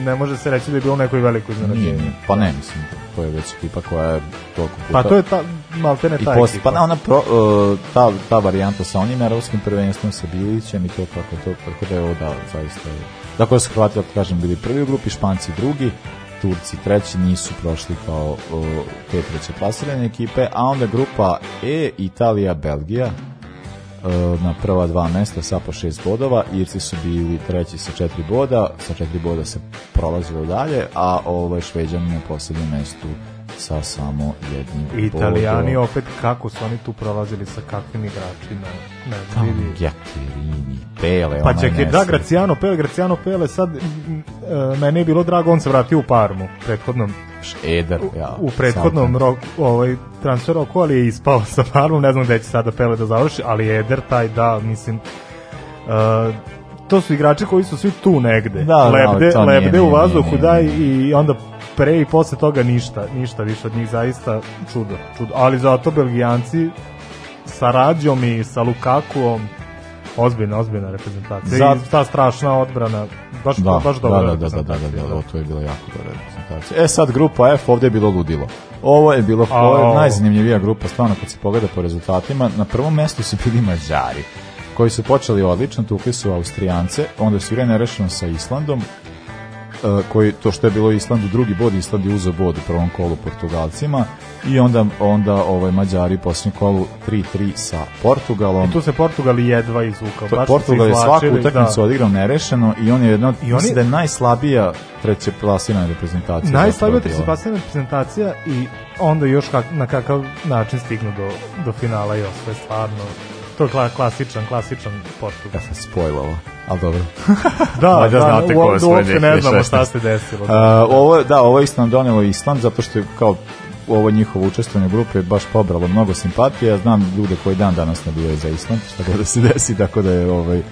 ne može se reći da je bilo nekoj veliko iznenađenje. Pa ne, mislim, to je već ekipa koja je toliko puta... Pa to je ta, maltene ta post, ekipa. Pa ona pro, uh, ta, ta varijanta sa onim evropskim prvenstvom, sa Bilićem i to kako to, tako da je ovo da, zaista je... Dakle, su Hrvati, da kažem, bili prvi u grupi, Španci drugi, Turci treći nisu prošli kao o, te treće plasirane ekipe, a onda grupa E, Italija, Belgija o, e, na prva dva mesta sa po šest bodova, Irci su bili treći sa četiri boda, sa četiri boda se prolazilo dalje, a ovo ovaj, je Šveđani na posljednjem mestu sa samo jednim Italijani bodom. opet kako su oni tu prolazili sa kakvim igračima ne znam vidi Giaccherini Pele pa čekaj da Graciano Pele Graciano Pele sad uh, e, mene je bilo drago on se vratio u Parmu prethodnom Eder, ja. U, u prethodnom roku, ovaj, transfer roku, ali je ispao sa Parmom, ne znam gde će sada Pele da završi, ali Eder taj, da, mislim, uh, to su igrači koji su svi tu negde. Da, da lebde, da, lebde nije, u vazduhu, da, i onda pre i posle toga ništa, ništa više od njih zaista čudo, čudo. Ali zato Belgijanci sa Rađom i sa Lukakuom ozbiljna, ozbiljna reprezentacija. Zat... I ta strašna odbrana, baš, da, baš da, dobra da, da, reprezentacija. Da, da, da, da, da, to je bila jako dobra reprezentacija. E sad grupa F, ovde je bilo ludilo. Ovo je bilo ovo je najzanimljivija grupa, stvarno kad se pogleda po rezultatima. Na prvom mestu su bili Mađari koji su počeli odlično, tukli su Austrijance, onda su igrali nerešeno sa Islandom, e, koji, to što je bilo Islandu drugi bod, Island je uzeo bod u prvom kolu Portugalcima i onda onda ovaj Mađari posljednju kolu 3-3 sa Portugalom. I e, tu se Portugal jedva izvukao. To, Portugal je svaku utakmicu da. odigrao nerešeno i on je jedna od, I oni... da je najslabija trećeplasirana reprezentacija. Najslabija trećeplasirana reprezentacija i onda još kak, na kakav način stignu do, do finala i osvoje stvarno To je kla, klasičan, klasičan Portugal. Ja sam spojila ovo, ali dobro. da, Valjda da, znate ko je svoj ne znamo šta se desilo. Da. Uh, ovo, da, ovo je Island donelo Island, zato što je kao ovo njihovo učestvovanje grupe je baš pobralo mnogo simpatije. Ja znam ljude koji dan danas nabijaju za Island, šta god da se desi, tako da je ovaj,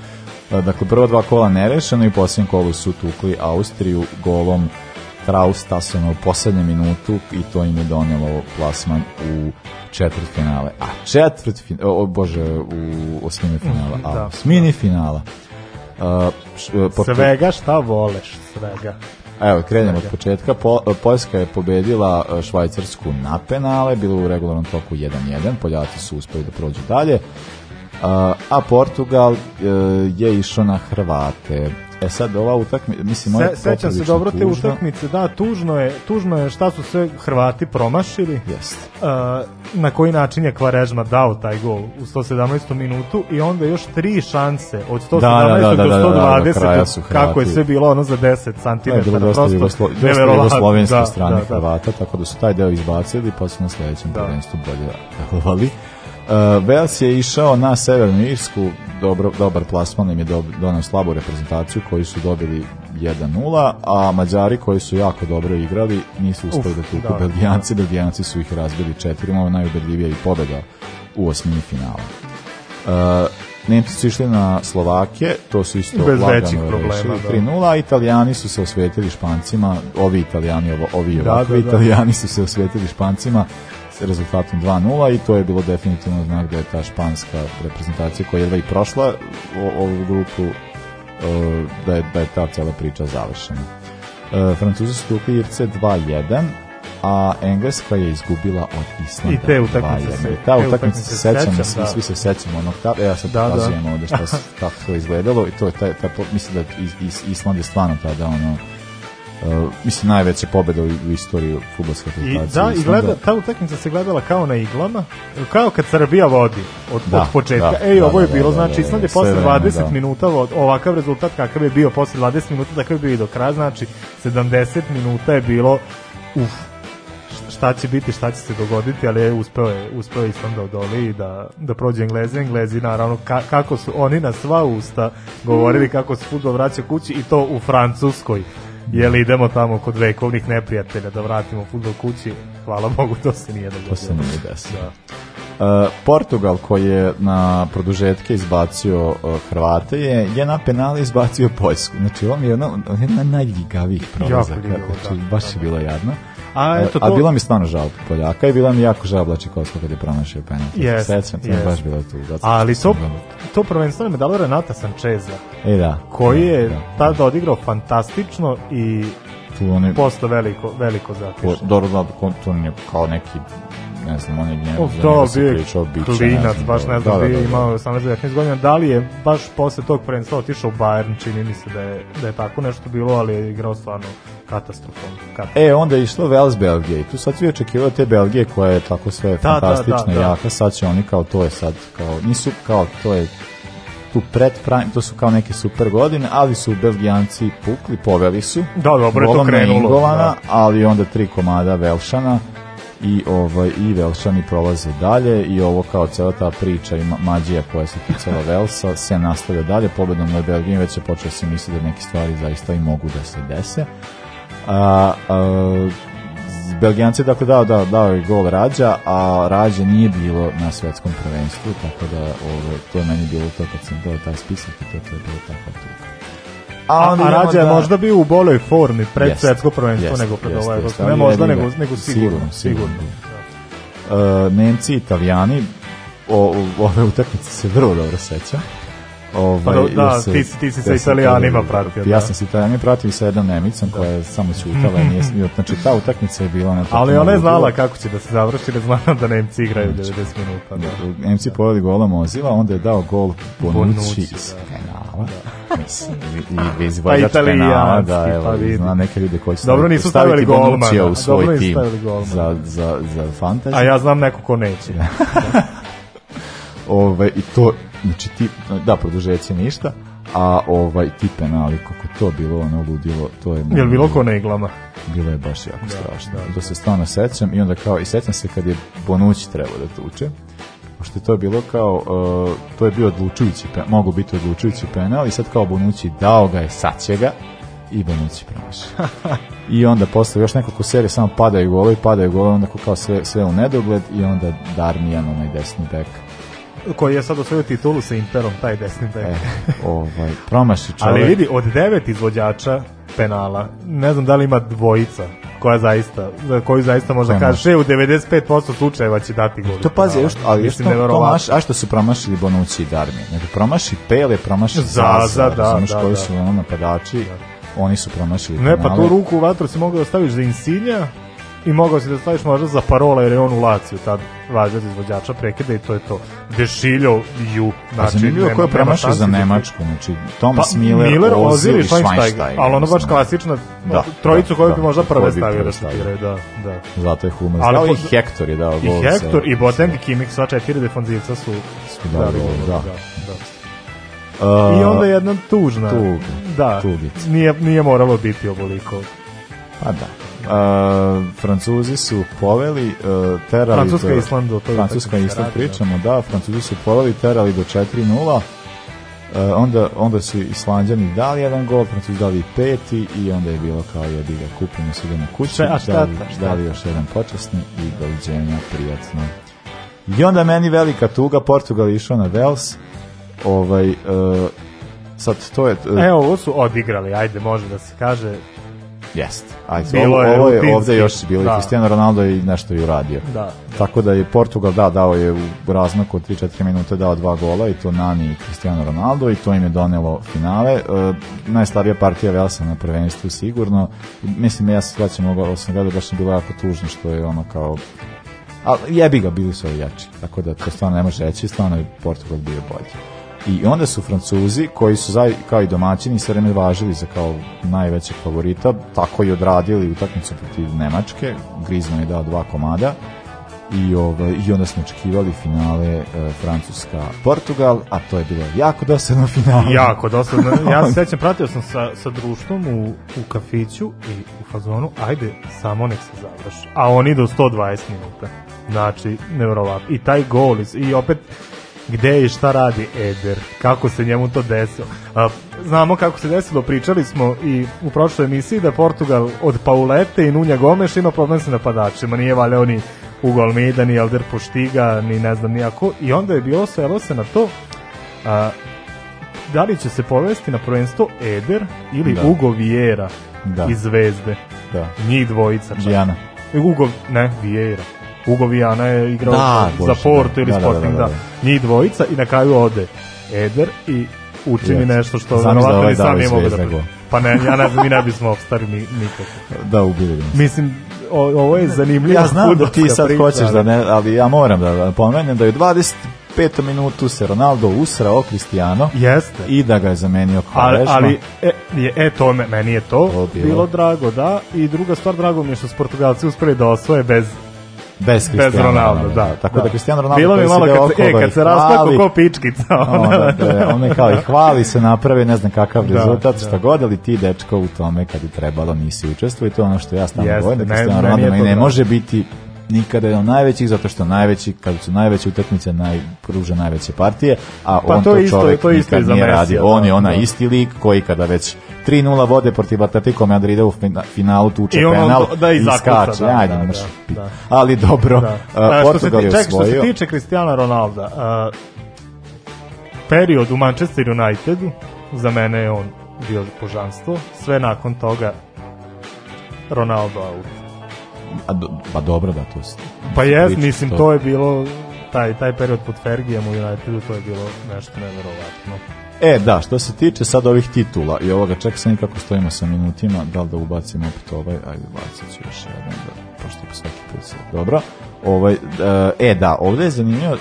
dakle, prva dva kola nerešeno i posljednjem kolo su tukli Austriju golom Kraus Tasona u poslednjem minutu i to im je donelo plasman u četvrt finale. A četvrt finale, o bože, u osmini finala. Mhm, da, a da, osmini da. finala. Uh, š, e, potu... Svega šta voleš, svega. Evo, krenemo od početka. Po, e, Poljska je pobedila e, Švajcarsku na penale, bilo u regularnom toku 1-1, Poljaci su uspeli da prođu dalje. a Portugal je išao na Hrvate E sad ova utakmica, mislim Se, sećam se dobro te utakmice, da, tužno je, tužno je šta su sve Hrvati promašili. Jeste. Uh, na koji način je Kvarežma dao taj gol u 117. minutu i onda još tri šanse od 117. Da, da, da, da, da do 120. Da, kako je sve bilo ono za 10 cm. Da, je bilo dosta, Jugoslo, dosta jugoslovenske da, strane da, da. Hrvata, tako da su taj deo izbacili pa su na sledećem da. prvenstvu bolje delovali. Vels uh, je išao na Severnu Irsku, dobro, dobar plasman im je donao slabu reprezentaciju koji su dobili 1-0, a Mađari koji su jako dobro igrali nisu uspeli da tuku da, Belgijanci, da. Belgijanci su ih razbili četirima, ovo najubedljivija i pobeda u osmini finala. Uh, Nemci su išli na Slovake, to su isto Bez lagano problema, 3-0, da. Italijani su se osvetili Špancima, ovi Italijani, ovo, ovi da, ovakvi da, da. Italijani su se osvetili Špancima rezultatom 2-0 i to je bilo definitivno znak da je ta španska reprezentacija koja je jedva i prošla o, ovu grupu e, da je, da je ta cela priča završena. E, Francuzi su tukli Irce 2-1 a Engleska je izgubila od Islanda. I te utakmice se. Ta utakmice se sećam, da. svi, svi se sećamo onog tab, e, ja sad da, da. pokazujem da. ovde šta, kako to izgledalo i to je, ta, ta, mislim da Is, Is, Island je stvarno tada ono, uh, mislim najveće pobeda u, u istoriji fudbalske reprezentacije. I Da, i gleda, da. ta utakmica se gledala kao na iglama, kao kad Srbija vodi od, da, od početka. Da, Ej, da, ovo je da, bilo, da, znači da, Island je da, posle 20 da. minuta vod, ovakav rezultat kakav je bio posle 20 minuta, takav je bio i do kraja, znači 70 minuta je bilo uf, šta će biti, šta će se dogoditi, ali je uspeo je, uspeo je Island da odoli i da, da prođe Engleze. Englezi, naravno, ka, kako su oni na sva usta govorili mm. kako se futbol vraća kući i to u Francuskoj jeli idemo tamo kod vekovnih neprijatelja da vratimo futbol kući, hvala Bogu, to se nije dogodilo. To se nije desilo. Da. Uh, Portugal koji je na produžetke izbacio uh, Hrvate je, je na penale izbacio Poljsku. Znači ovo je jedna, jedna najljigavijih prolazaka. Jako ljivo, znači, da, baš da, je bilo jadno. A, eto to... a bila mi stvarno žal Poljaka i bila mi jako žal Blačikovska kad je promašio penalti. Yes, Sećam yes. baš bila tu. Zato Ali to, to prvenstvo prvenstveno medalo Renata Sančeza, e, da. koji da, je da, da. tad odigrao fantastično i tu on je... posle veliko, veliko zatišnje. Dobro, da, to on kao neki ne znam, on je njemu oh, to bio pričao biće, klinac, znam, da, baš ne da, znam, da, da, da, imao 18-19 godina, da li je baš posle tog prvenstva otišao u Bayern, čini mi se da je, da je tako nešto bilo, ali je igrao stvarno katastrofom. Katastrof. E, onda je išlo Vels Belgije i tu sad svi očekivali te Belgije koja je tako sve da, fantastično da, da, da. jaka, sad će oni kao to je sad, kao, nisu kao to je tu pred prime, to su kao neke super godine, ali su Belgijanci pukli, poveli su. Da, dobro je to krenulo. Ingolana, da. ali onda tri komada Velšana i ovaj i Velšani prolaze dalje i ovo kao cela ta priča i mađija koja se ticala Velsa se nastavlja dalje pobedom na Belgijom već se počeo da se misli da neke stvari zaista i mogu da se dese a, a Belgijanci dakle dao, da dao je gol Rađa, a Rađa nije bilo na svetskom prvenstvu, tako da ovo, ovaj, to meni bilo to kad sam dao taj spisak i to, to je bilo tako tuga a, a Rađa je da... možda bio u boljoj formi pred jest, svetsko prvenstvo nego pred ovaj evropsko. Ne možda, nego, da. nego sigurno. Sigurno. sigurno. sigurno. Uh, Nemci i Italijani o, ove utakmice se vrlo dobro seća. Ovaj, pa, da, se, ti, ti si se da, italijanima pratio. Ja da. sam se italijanima pratio i sa jednom nemicom da. koja je samo ćutala. Nije, znači, ta utakmica je bila... Na Ali ona je znala kako će da se završi, ne znala da Nemci igraju znači, 90 minuta. Da. Nemci poveli gola Mozila, onda je dao gol Bonucci iz penala. Da. Mislim, i, i izvođač pa penala, da, evo, pa vidi. zna neke ljude koji su Dobro nisu stavili golmana. u svoj tim za, za, za fantasy. A ja znam neko ko neće. Ovaj, I to, znači ti, da, produžeci ništa, a ovaj ti penali kako to bilo ono ludilo to je jel bilo ko iglama bilo je baš jako da, strašno da, da. to se stvarno sećam i onda kao i sećam se kad je Bonući trebao da tuče pošto je to bilo kao uh, to je bio odlučujući mogu biti odlučujući penal i sad kao Bonući dao ga je sad će ga i Bonući promaši i onda posle još nekoliko serija samo padaju golovi padaju golovi onda kao sve, sve u nedogled i onda Darmijan onaj desni bek koji je sad osvojio titulu sa Interom, taj desni bek. E, ovaj, promaši čovek. Ali vidi, od devet izvođača penala, ne znam da li ima dvojica koja zaista, za koju zaista možda Penal. kaže, e, u 95% slučajeva će dati gol. To pazi, da, još, ali još to, to maš, a što su promašili Bonucci i Darmi? Nego promaši Pele, promaši Zaza, Zaza da, da, da, koji da. su ono napadači, da. oni su promašili Ne, pa tu ruku u vatru si mogao da staviš za Insinja, i mogao si da staviš možda za parola jer je on u Laciju tad važio za izvođača prekida i to je to. Dešiljo ju pa znači zanimljivo ko je premašio za znači. Nemačku znači Thomas pa, Miller, Miller Ozil i Schweinsteiger ali ono baš znači. klasična da, trojicu da, koju da, bi možda prve stavio da stagiraju da, da. zato je Hummels ali, ali i Hector je dao gol i Hector i Boteng i Kimmich sva četiri defanzivca su, su da, dali da, da. Uh, I onda jedna tužna. Tug, da, tugica. Nije, nije moralo biti ovoliko. Pa da. Uh, Francuzi su poveli uh, terali Francuska i Island to je Francuska i Island pričamo da. da. Francuzi su poveli terali do 4:0 uh, e, onda, onda su Islanđani dali jedan gol, Francuzi dali peti i onda je bilo kao jebi ga kupimo se idemo kući, šta, šta, dali, dali još jedan počasni i doviđenja prijatno. I onda meni velika tuga, Portugal je išao na Vels, ovaj, uh, sad to je... Uh, Evo, ovo su odigrali, ajde, može da se kaže, Jeste. Ajde, bilo ovo, je, ovo je ovde još bilo da. i Cristiano Ronaldo i nešto i uradio. Da, da. Tako da je Portugal, da, dao je u razmaku 3-4 minute dao dva gola i to Nani i Cristiano Ronaldo i to im je donelo finale. E, najslabija partija Velsa na prvenstvu sigurno. Mislim, ja se svaćam, ovo sam gledao, baš sam bilo jako tužno što je ono kao ali jebi ga, bili su ovi jači. Tako da to stvarno ne može reći, stvarno je Portugal bio bolji. I onda su Francuzi, koji su za, kao i domaćini sve vreme važili za kao najvećeg favorita, tako i odradili utakmicu protiv Nemačke, Griezmann je dao dva komada, i, ovaj, i onda smo očekivali finale e, Francuska-Portugal, a to je bilo jako dosadno finale. Jako dosadno. Ja se sećam, pratio sam sa, sa društvom u, u kafiću i u fazonu, ajde, samo nek se završi. A oni do 120 minuta. Znači, nevrovatno. I taj gol, i opet gde i šta radi Eder, kako se njemu to desilo. Znamo kako se desilo, pričali smo i u prošloj emisiji da Portugal od Paulete i Nunja Gomes ima problem sa napadačima, nije valjao ni Ugol Mida, ni Elder Poštiga, ni ne znam nijako, i onda je bilo svelo se na to a, da li će se povesti na prvenstvo Eder ili da. Ugo Vieira da. iz Zvezde. Da. Njih dvojica. Čak. Dijana. Ugo, ne, Vieira. Ugo Vijana je igrao da, za Porto da, ili da, da, da Sporting, da, da, da, da. Njih dvojica i na kraju ode Eder i uči mi nešto što verovatno ovaj i sam nije mogu da priče. Pa ne, ja ne, mi ne bismo opstari ni, nikako. Da, ubili bi. Mislim, o, ovo je zanimljivo. Ja znam da ti sad priča, hoćeš da ne, ali ja moram da pomenem da je 20 petom minutu se Ronaldo usrao Cristiano Jeste. i da ga je zamenio Kvarešma. Ali, ali e, e, to, meni je to, to bilo. bilo drago, da. I druga stvar, drago mi je što su Portugalci uspeli da osvoje bez Bez Cristiano Ronaldo, da. da. Tako da, da Cristiano Ronaldo Bilo mi malo kad, se, e, kad se raspako ko pičkica. Ona, dakle, one kao i hvali se naprave, ne znam kakav da, rezultat, da. šta god, ali ti dečko u tome kad je trebalo nisi učestvo i to ono što ja stavno govorim, da Cristiano Ronaldo ne, ne može biti nikada je od najvećih, zato što najveći, kad su najveće utakmice, naj, pruže najveće partije, a pa on to, to isto, to isto nikad nije radio. On je da, onaj da. isti lik koji kada već 3-0 vode protiv Atletico Madrida u finalu tuče I penal on, da, i, zakuca, i skače. Da, da, Ajde, da, da, da, Ali dobro, da. uh, Portugal je osvojio. što se tiče Cristiano Ronalda, uh, period u Manchester Unitedu, za mene je on bio božanstvo, sve nakon toga Ronaldo out. A, do, pa dobro da to ste. Pa jes, mislim, to. to je bilo taj, taj period pod Fergijem u Unitedu, to je bilo nešto neverovatno. E, da, što se tiče sad ovih titula i ovoga, čekaj sam kako stojimo sa minutima, da li da ubacimo opet ovaj, ajde, bacit ću još jedan, da, pošto po svaki put se, dobro. Ovaj, e, e, da, ovde je zanimljivo, e, e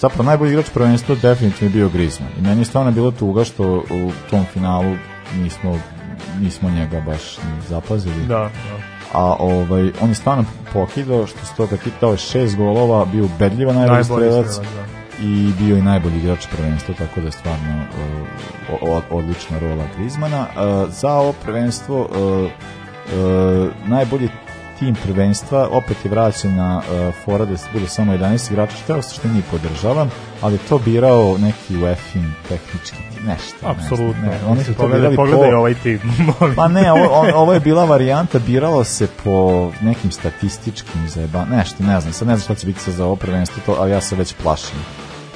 zapravo najbolji igrač prvenstva definitivno bio Griezmann. I meni je stvarno bilo tuga što u tom finalu nismo, nismo njega baš ni zapazili. Da, da a ovaj, on je stvarno pokidao, što se toga kitao je šest golova, bio ubedljivo najbolji, strelac, da. i bio i najbolji igrač prvenstva, tako da je stvarno eh, o, odlična rola Grizmana. Eh, za ovo prvenstvo eh, najbolji tim prvenstva opet je vraćena uh, e, fora da bude samo 11 igrača, što ja što nije podržavam, ali to birao neki UEFA tehnički nešto. Apsolutno. Ne, oni su to birali pogledaj po... ovaj tim. pa ne, ovo, ovo je bila varijanta, biralo se po nekim statističkim zajeba, nešto, ne znam, sad ne znam šta će biti za ovo prvenstvo, to, ali ja se već plašim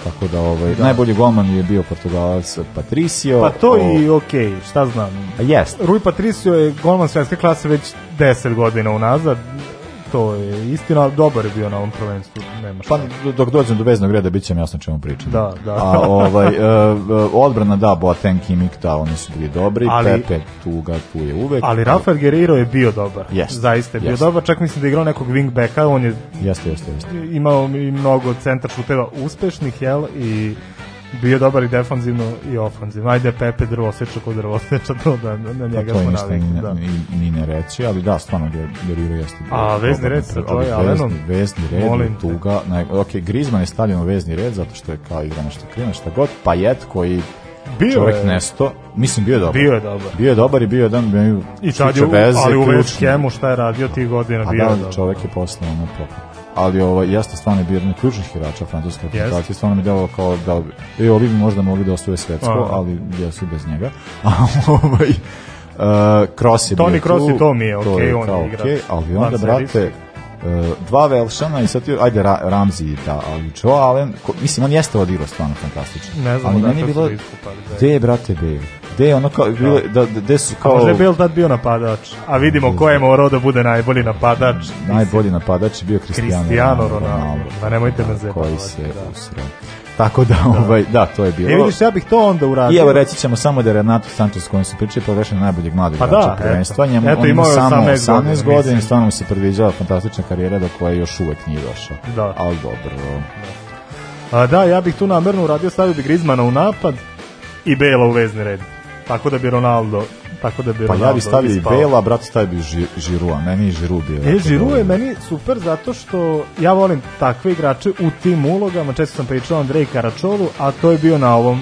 Tako da ovaj da. najbolji golman je bio Portugalac Patricio. Pa to o... i okej, okay, šta znam. A pa jest. Rui Patricio je golman svetske klase već 10 godina unazad to je istina, dobar je bio na ovom prvenstvu. Nema šta. Pa dok dođem do veznog reda biće mi jasno čemu pričam. Da, da. A ovaj e, e, odbrana da Boateng i Mikta, oni su bili dobri, ali, Pepe tu ga tu je uvek. Ali Rafael Guerreiro je bio dobar. Yes, Zaista je yes. bio dobar, čak mislim da je igrao nekog wingbacka, on je Jeste, jeste, jeste. Imao i mnogo centar šuteva uspešnih, jel, i bio dobar i defanzivno i ofanzivno. Ajde Pepe drvo seča ko drvo seča, to da na da, da pa njega pa to smo navikli. Da. Ni, ni, ne reći, ali da, stvarno Guerrero jeste. A, vezni red, to je Alenom. Vezni red, molim tuga. Ne, ok, Griezmann je stavljen u vezni red zato što je kao igra nešto krina, šta god. Pa Pajet koji bio čovek je. nesto, mislim bio je dobar. Bio je dobar. Bio je dobar i bio je dan bio I tad je, ali u West kemu šta je radio tih godina, a bio da, je dobar. čovjek je poslao na propao ali ovo, jeste stvarno je bio jedan ključnih igrača francuske reprezentacije, yes. stvarno mi djelovao kao da e, ovi bi možda mogli da osvoje svetsko, A. ali ja su bez njega. A ovaj uh, e, Cross je Toni Cross i to mi je, okej, okay, on kao, igra. ali onda brate uh, dva Velšana i sad ti, ajde Ra Ramzi da, ta, ali Joe Allen, ko, mislim on jeste odigrao stvarno fantastično. Ne znam ali da meni je bilo, da. gde je brate bio? gde je ono kao da. bilo da, da gde su kao Možda je Bale tad bio napadač, a vidimo ko je morao da bude najbolji napadač. Najbolji napadač je bio Cristiano, Cristiano Ronaldo. Da nemojte da, me zebati. Koji se da. usrao. Tako da, da, ovaj, da, to je e, bilo. E vidiš, ja bih to onda uradio. I evo reći ćemo samo da je Renato Santos kojim su pričali proglašen najboljeg mladog pa da, igrača da, prvenstva. Njemu, eto, on je samo 18 godina, godina i stvarno mu se predviđala fantastična karijera do koje još uvek nije došao. Da. Ali dobro. Da. A, da, ja bih tu namerno uradio, stavio bi Griezmana u napad i Bela u vezni red. Tako da bi Ronaldo tako da bi Pa Ronaldo ja bi stavio i Bela, brat stavio bi ži, Žirua, meni je Žiru bio. E, Žiru da je meni super zato što ja volim takve igrače u tim ulogama, često sam pričao Andrej Karačolu, a to je bio na ovom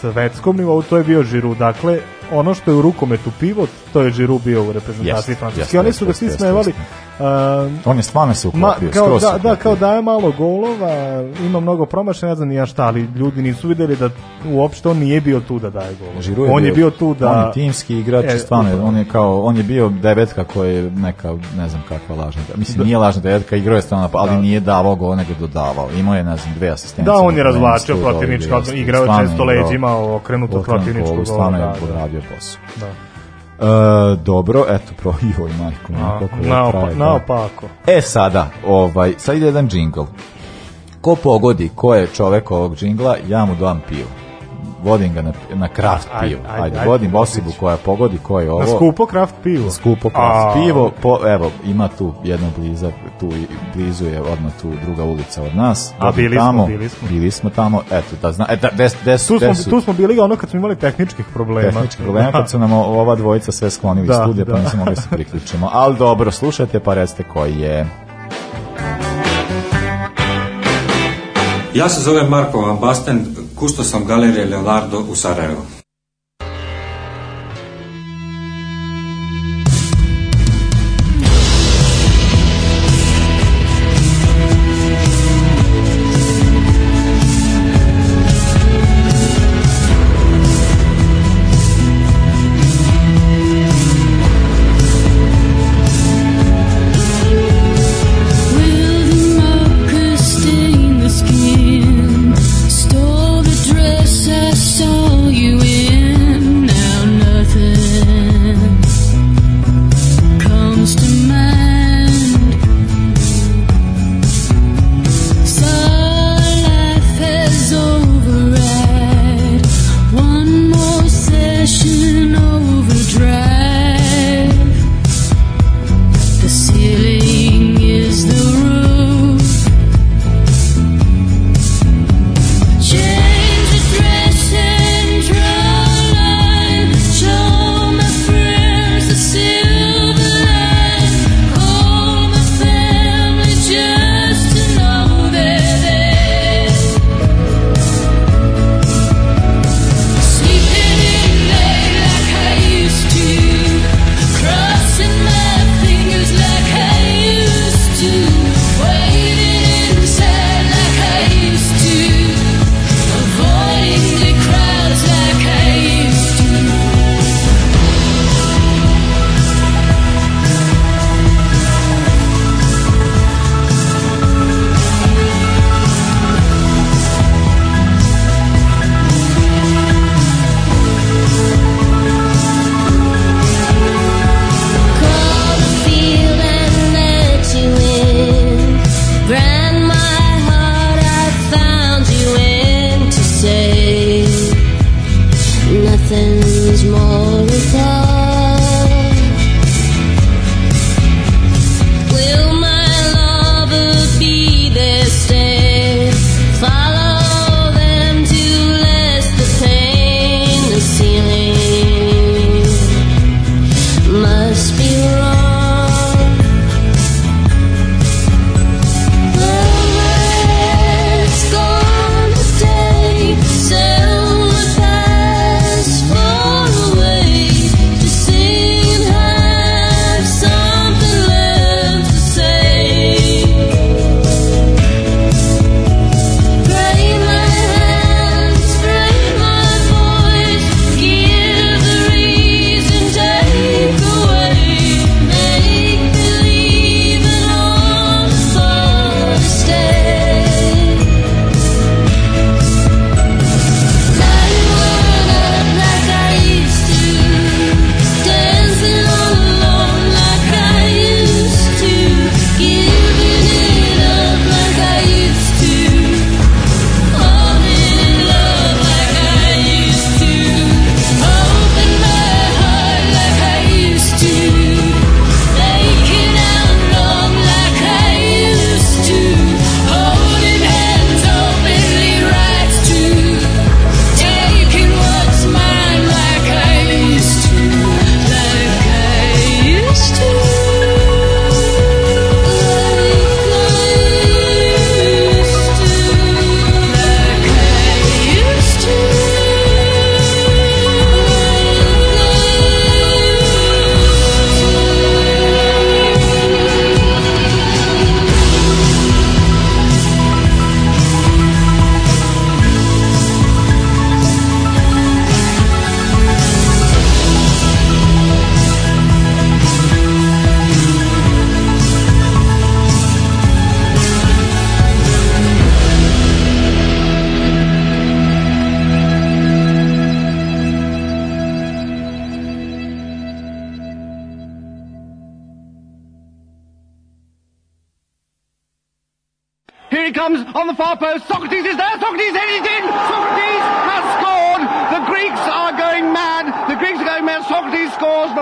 svetskom nivou, to je bio Žiru. Dakle, ono što je u rukometu pivot, to je Giroud bio u reprezentaciji yes, Francuske. Yes, Oni su ga svi smevali Uh, on je stvarno se uklopio, ma, kao, da, uklopio. da, kao daje malo golova, ima mnogo promašaja, ne znam ni ja šta, ali ljudi nisu videli da uopšte on nije bio tu da daje golove. on bio, je bio tu da... On je timski igrač, e, stvarno, on je kao, on je bio devetka koja je neka, ne znam kakva lažna, mislim da. nije lažna devetka, igrao je stvarno, ali da. nije davao gol, nego dodavao. Imao je, ne znam, dve asistencije. Da, on je razvlačio protivničko, igrao je često leđima, okrenuto protivničko gol. Stvarno je da, da. odradio posao. Da. E, dobro, eto, pro, joj, majko, na, kako naopa, naopako. E, sada, ovaj, sad ide jedan džingl. Ko pogodi ko je čovek ovog džingla, ja mu dam pivo vodim ga na, na kraft pivo. Ajde, ajde, ajde vodim osibu koja pogodi koje ovo. Na skupo kraft pivo. Skupo kraft pivo. Po, evo, ima tu jedna bliza, tu blizu je odmah tu druga ulica od nas. A bili tamo, smo, bili smo. Bili smo tamo, eto, da zna, e, da, des, des, tu, smo, desu, tu smo bili ono kad smo imali tehničkih problema. Tehničkih problema, da. kad su nam ova dvojica sve sklonili da, studije, pa da. pa nismo mogli se priključimo. Ali dobro, slušajte pa recite koji je. Ja se zovem Marko Ambasten, kusto sam galerije Leonardo u Sarajevu.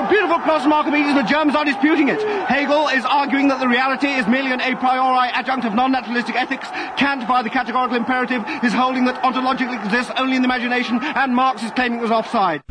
A beautiful plus Archimedes, the Germans are disputing it. Hegel is arguing that the reality is merely an a priori adjunct of non-naturalistic ethics. Kant, by the categorical imperative, is holding that ontologically exists only in the imagination, and Marx is claiming it was offside.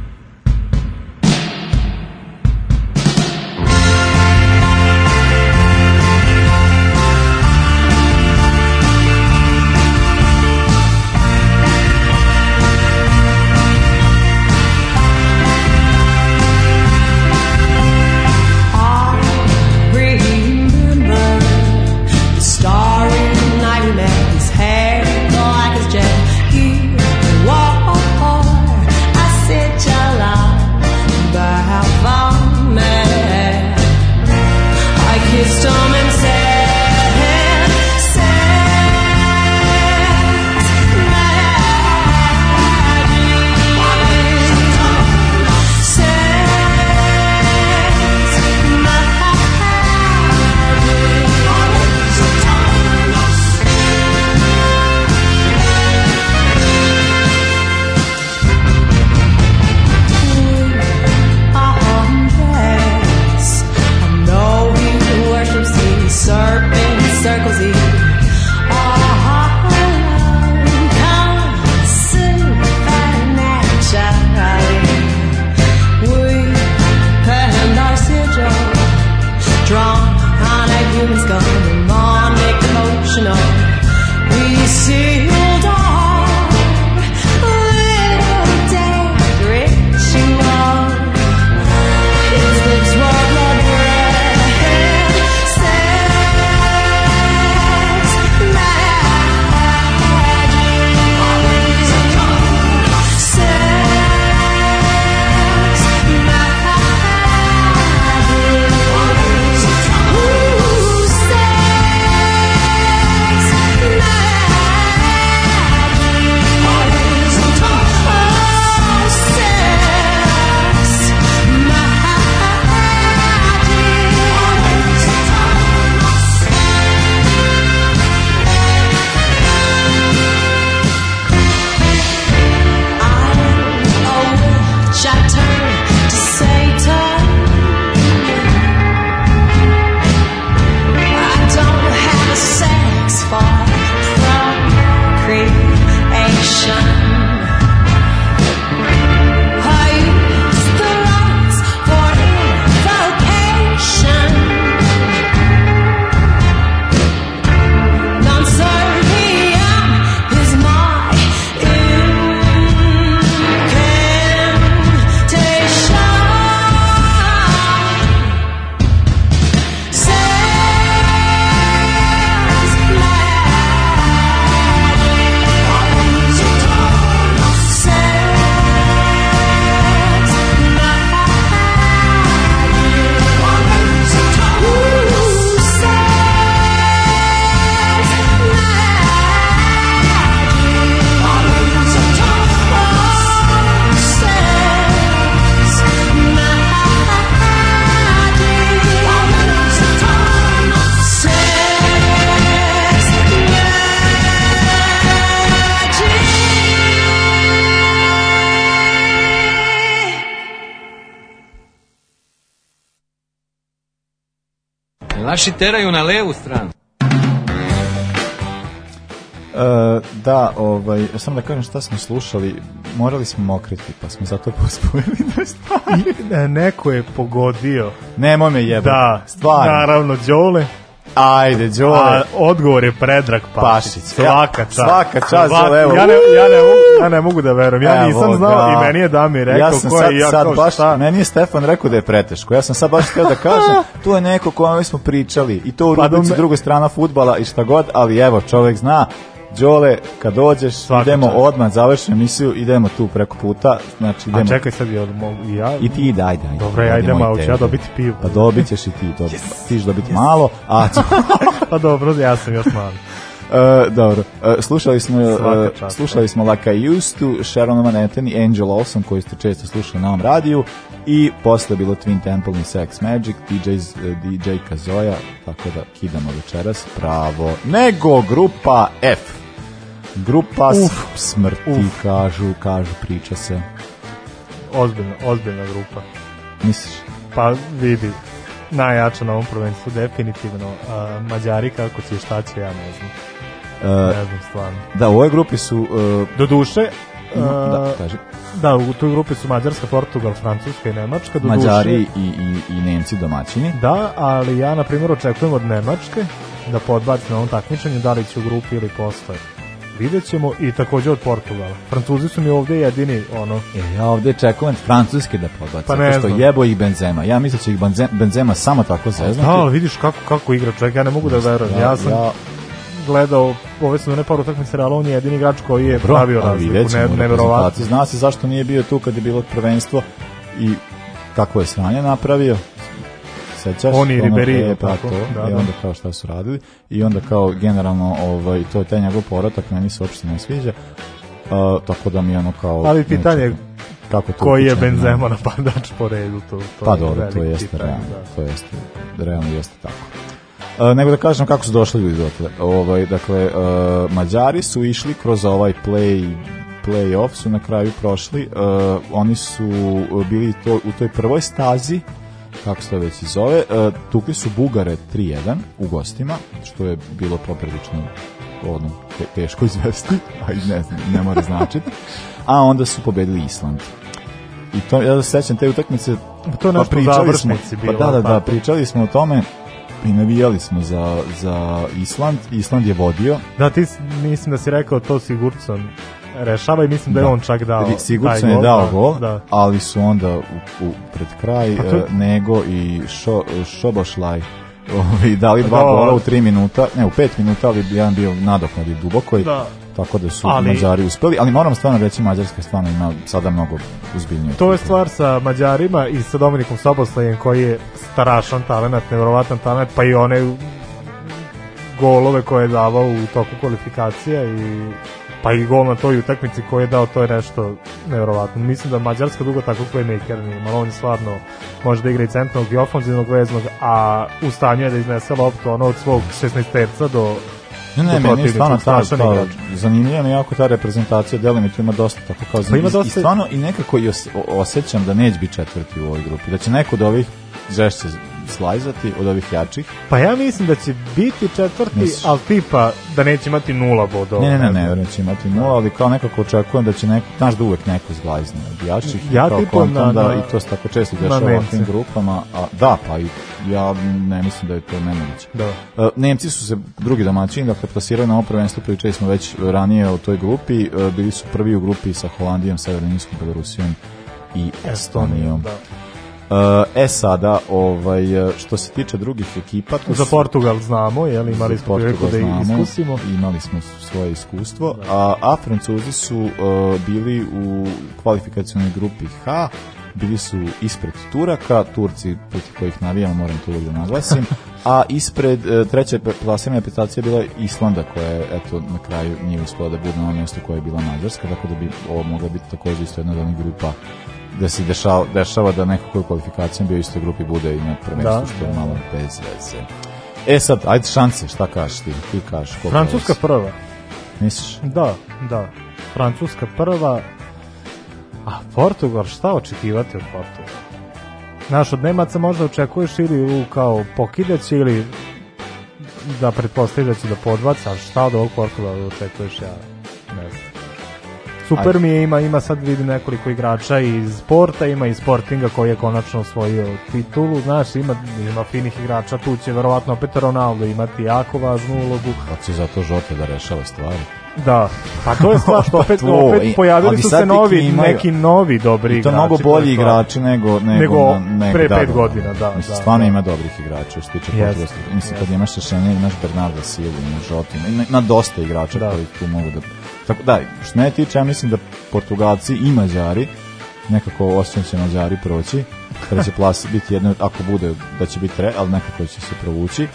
Vaši teraju na levu stranu. E, da, ovaj, samo da kažem šta smo slušali, morali smo mokriti, pa smo zato pospojili da stvari. neko je pogodio. Nemoj me jebati. Da, stvarno. naravno, Đole. Ajde, Đole. odgovor je Predrag Pašić. Pašić. Svaka čast. Svaka čast, Svaka, evo. Ja ne, ja, ne ja ne mogu da verujem. Ja evo, nisam znao da. i meni je Damir rekao ja sam ko sad, je, ja sad kao baš, šta. Meni je Stefan rekao da je preteško. Ja sam sad baš htio da kažem, tu je neko kome smo pričali i to u pa da rubrici me... druga strana futbala i šta god, ali evo, čovek zna Đole, kad dođeš, Svaka idemo čast. odmah, završimo emisiju, idemo tu preko puta. Znači, idemo. A čekaj sad, jel mogu ja? I ti, daj, daj. Dobro, ja idem, a ću ja dobiti pivu. Pa dobit ćeš i ti, dobro. Yes. Ti ćeš dobiti yes. malo, a ću... pa dobro, ja sam još malo. Uh, e, dobro, uh, slušali smo uh, slušali smo Laka Justu, Sharon Van Etten i Angel Olsen koji ste često slušali na ovom radiju i posle bilo Twin Temple i Sex Magic, DJs, eh, DJ Kazoja, tako da kidamo večeras pravo, nego grupa F. Grupa uf, smrti, uf. kažu, kažu, priča se. Ozbiljna, ozbiljna grupa. Misliš? Pa vidi, najjača na ovom prvenstvu definitivno. A, eh, Mađari kako će šta će, ja ne znam. Uh, ne znam stvarno. Da, u ovoj grupi su... Uh, Do duše, da, kaži. Da, u toj grupi su Mađarska, Portugal, Francuska i Nemačka. Do Mađari i, i, i Nemci domaćini. Da, ali ja, na primjer, očekujem od Nemačke da podbaci na ovom takmičenju, da li će u grupi ili postoje. Vidjet ćemo i takođe od Portugala. Francuzi su mi ovde jedini, ono... E, ja ovde čekujem Francuske da podbaci, pa ne što jebo ih Benzema. Ja mislim da će ih Benzema, Benzema samo tako zeznati. Da, ali vidiš kako, kako igra čovjek, ja ne mogu da verujem. Ja, ja sam... Ja gledao ove su ne par utakmice Reala, on je jedini igrač koji je pravio razliku, ne, da neverovatno. Zna se zašto nije bio tu kad je bilo prvenstvo i kako je sranje napravio. Sećaš? Oni i Ribery, pa tako, da, da. i da. onda kao šta su radili i onda kao generalno ovaj, to je taj njegov poratak, meni se uopšte ne sviđa. Uh, tako da mi ono kao... Ali pitanje kako to koji je Benzema napadač po redu, to, to pa dobro, to jeste realno, da. to jeste, realno jeste tako. Uh, nego da kažem kako su došli ljudi dotle. Ovaj, dakle, uh, Mađari su išli kroz ovaj play play-off su na kraju prošli. Uh, oni su bili to, u toj prvoj stazi kako se to već zove, uh, tukli su Bugare 3-1 u gostima, što je bilo poprilično ono, te, teško izvesti, a ne, ne mora značiti. A onda su pobedili Island. I to, ja se sećam te utakmice, pa to pa pričali smo, pa da, da, da, pričali smo o tome, i navijali smo za, za Island. Island je vodio. Da, ti mislim da si rekao to Sigurdsson rešava i mislim da, da je on čak dao Sigurdsson taj je dao da, gol, da. ali su onda u, u, pred kraj pa tu... uh, eh, Nego i šo, Šobošlaj ovaj, dali dva da, gola u 3 minuta, ne u 5 minuta, ali jedan bio nadoknadi duboko i da tako da su ali, Mađari uspeli, ali moram stvarno reći Mađarska stvarno ima sada mnogo uzbiljnije. To je stvar sa Mađarima i sa Dominikom Soboslajem koji je starašan talent, nevjerovatan talent, pa i one golove koje je davao u toku kvalifikacija i pa i gol na toj utakmici koji je dao to je nešto nevjerovatno. Mislim da Mađarska dugo takvog playmakera nije imala, on je stvarno može da igra i centralnog i ofenzivnog veznog, a u stanju je da iznese loptu ono od svog 16 terca do Ne, ne, da meni je stvarno ta, ta, zanimljiva je jako ta reprezentacija, deli mi tu ima dosta tako kao pa ima dosta... I stvarno i nekako i os, osjećam da neće biti četvrti u ovoj grupi, da će neko od ovih žešće slajzati od ovih jačih? Pa ja mislim da će biti četvrti, Misliš. ali tipa da neće imati nula bodova. Ne, ne, ne, ne, neće imati nula, ali kao nekako očekujem da će neko, znaš da uvek neko zglajzne od jačih. Ja tipa na, da, I to se tako često dešava u ovakvim grupama. A, da, pa i ja ne mislim da je to nemoguće. Da. E, Nemci su se drugi domaćini, dakle, plasirali na ovo prvenstvo, pričali smo već ranije o toj grupi, e, bili su prvi u grupi sa Holandijom, Severnim Belorusijom i Estonijom. Da e sada, ovaj, što se tiče drugih ekipa... Tu za Portugal znamo, jel, imali smo priliku da znamo, iskusimo. Imali smo svoje iskustvo, a, a Francuzi su uh, bili u kvalifikacijalnoj grupi H, bili su ispred Turaka, Turci puti kojih navijamo, moram to da naglasim, a ispred e, treće plasirana reprezentacija bila Islanda koja je eto na kraju nije uspela da bude na ono mjesto koje je bila Mađarska, tako da bi ovo mogla biti također isto jedna od onih grupa da se dešava, dešava da neko koji je kvalifikacijom bio u istoj grupi bude i na prvenstvu, da, što je malo bez veze. E sad, ajde šanse, šta kažeš ti? Ti kažeš koliko Francuska vas? prva. Misliš? Da, da. Francuska prva. A Portugal, šta očekivati od Portugala? Znaš, od Nemaca možda očekuješ ili u kao pokidać ili da pretpostavljaš da će da podbaca, šta od ovog Portugala očekuješ ja ne znam. Super Ajde. mi je, ima, ima sad vidim nekoliko igrača iz sporta, ima i Sportinga koji je konačno osvojio titulu, znaš, ima, ima finih igrača, tu će verovatno opet Ronaldo imati jako važnu ulogu. Pa će zato Žote da rešava stvari. Da. Pa to je stvar što pa opet, opet pojavili su se novi, imaju, neki novi dobri igrači. I to mnogo bolji igrači nego, nego, nego na, pre da, pet da, da, godina, da. Mislim, da, stvarno da. ima dobrih igrača, što tiče yes. Mislim, yes. kad imaš Šešenje, imaš Bernarda Silva, imaš Otima, ima, ima dosta igrača da. koji tu mogu da... Tako da, što mene tiče, ja mislim da Portugalci i Mađari, nekako osjećam se Mađari proći, kada će plas biti jedno, ako bude, da će biti re, ali nekako će se provući.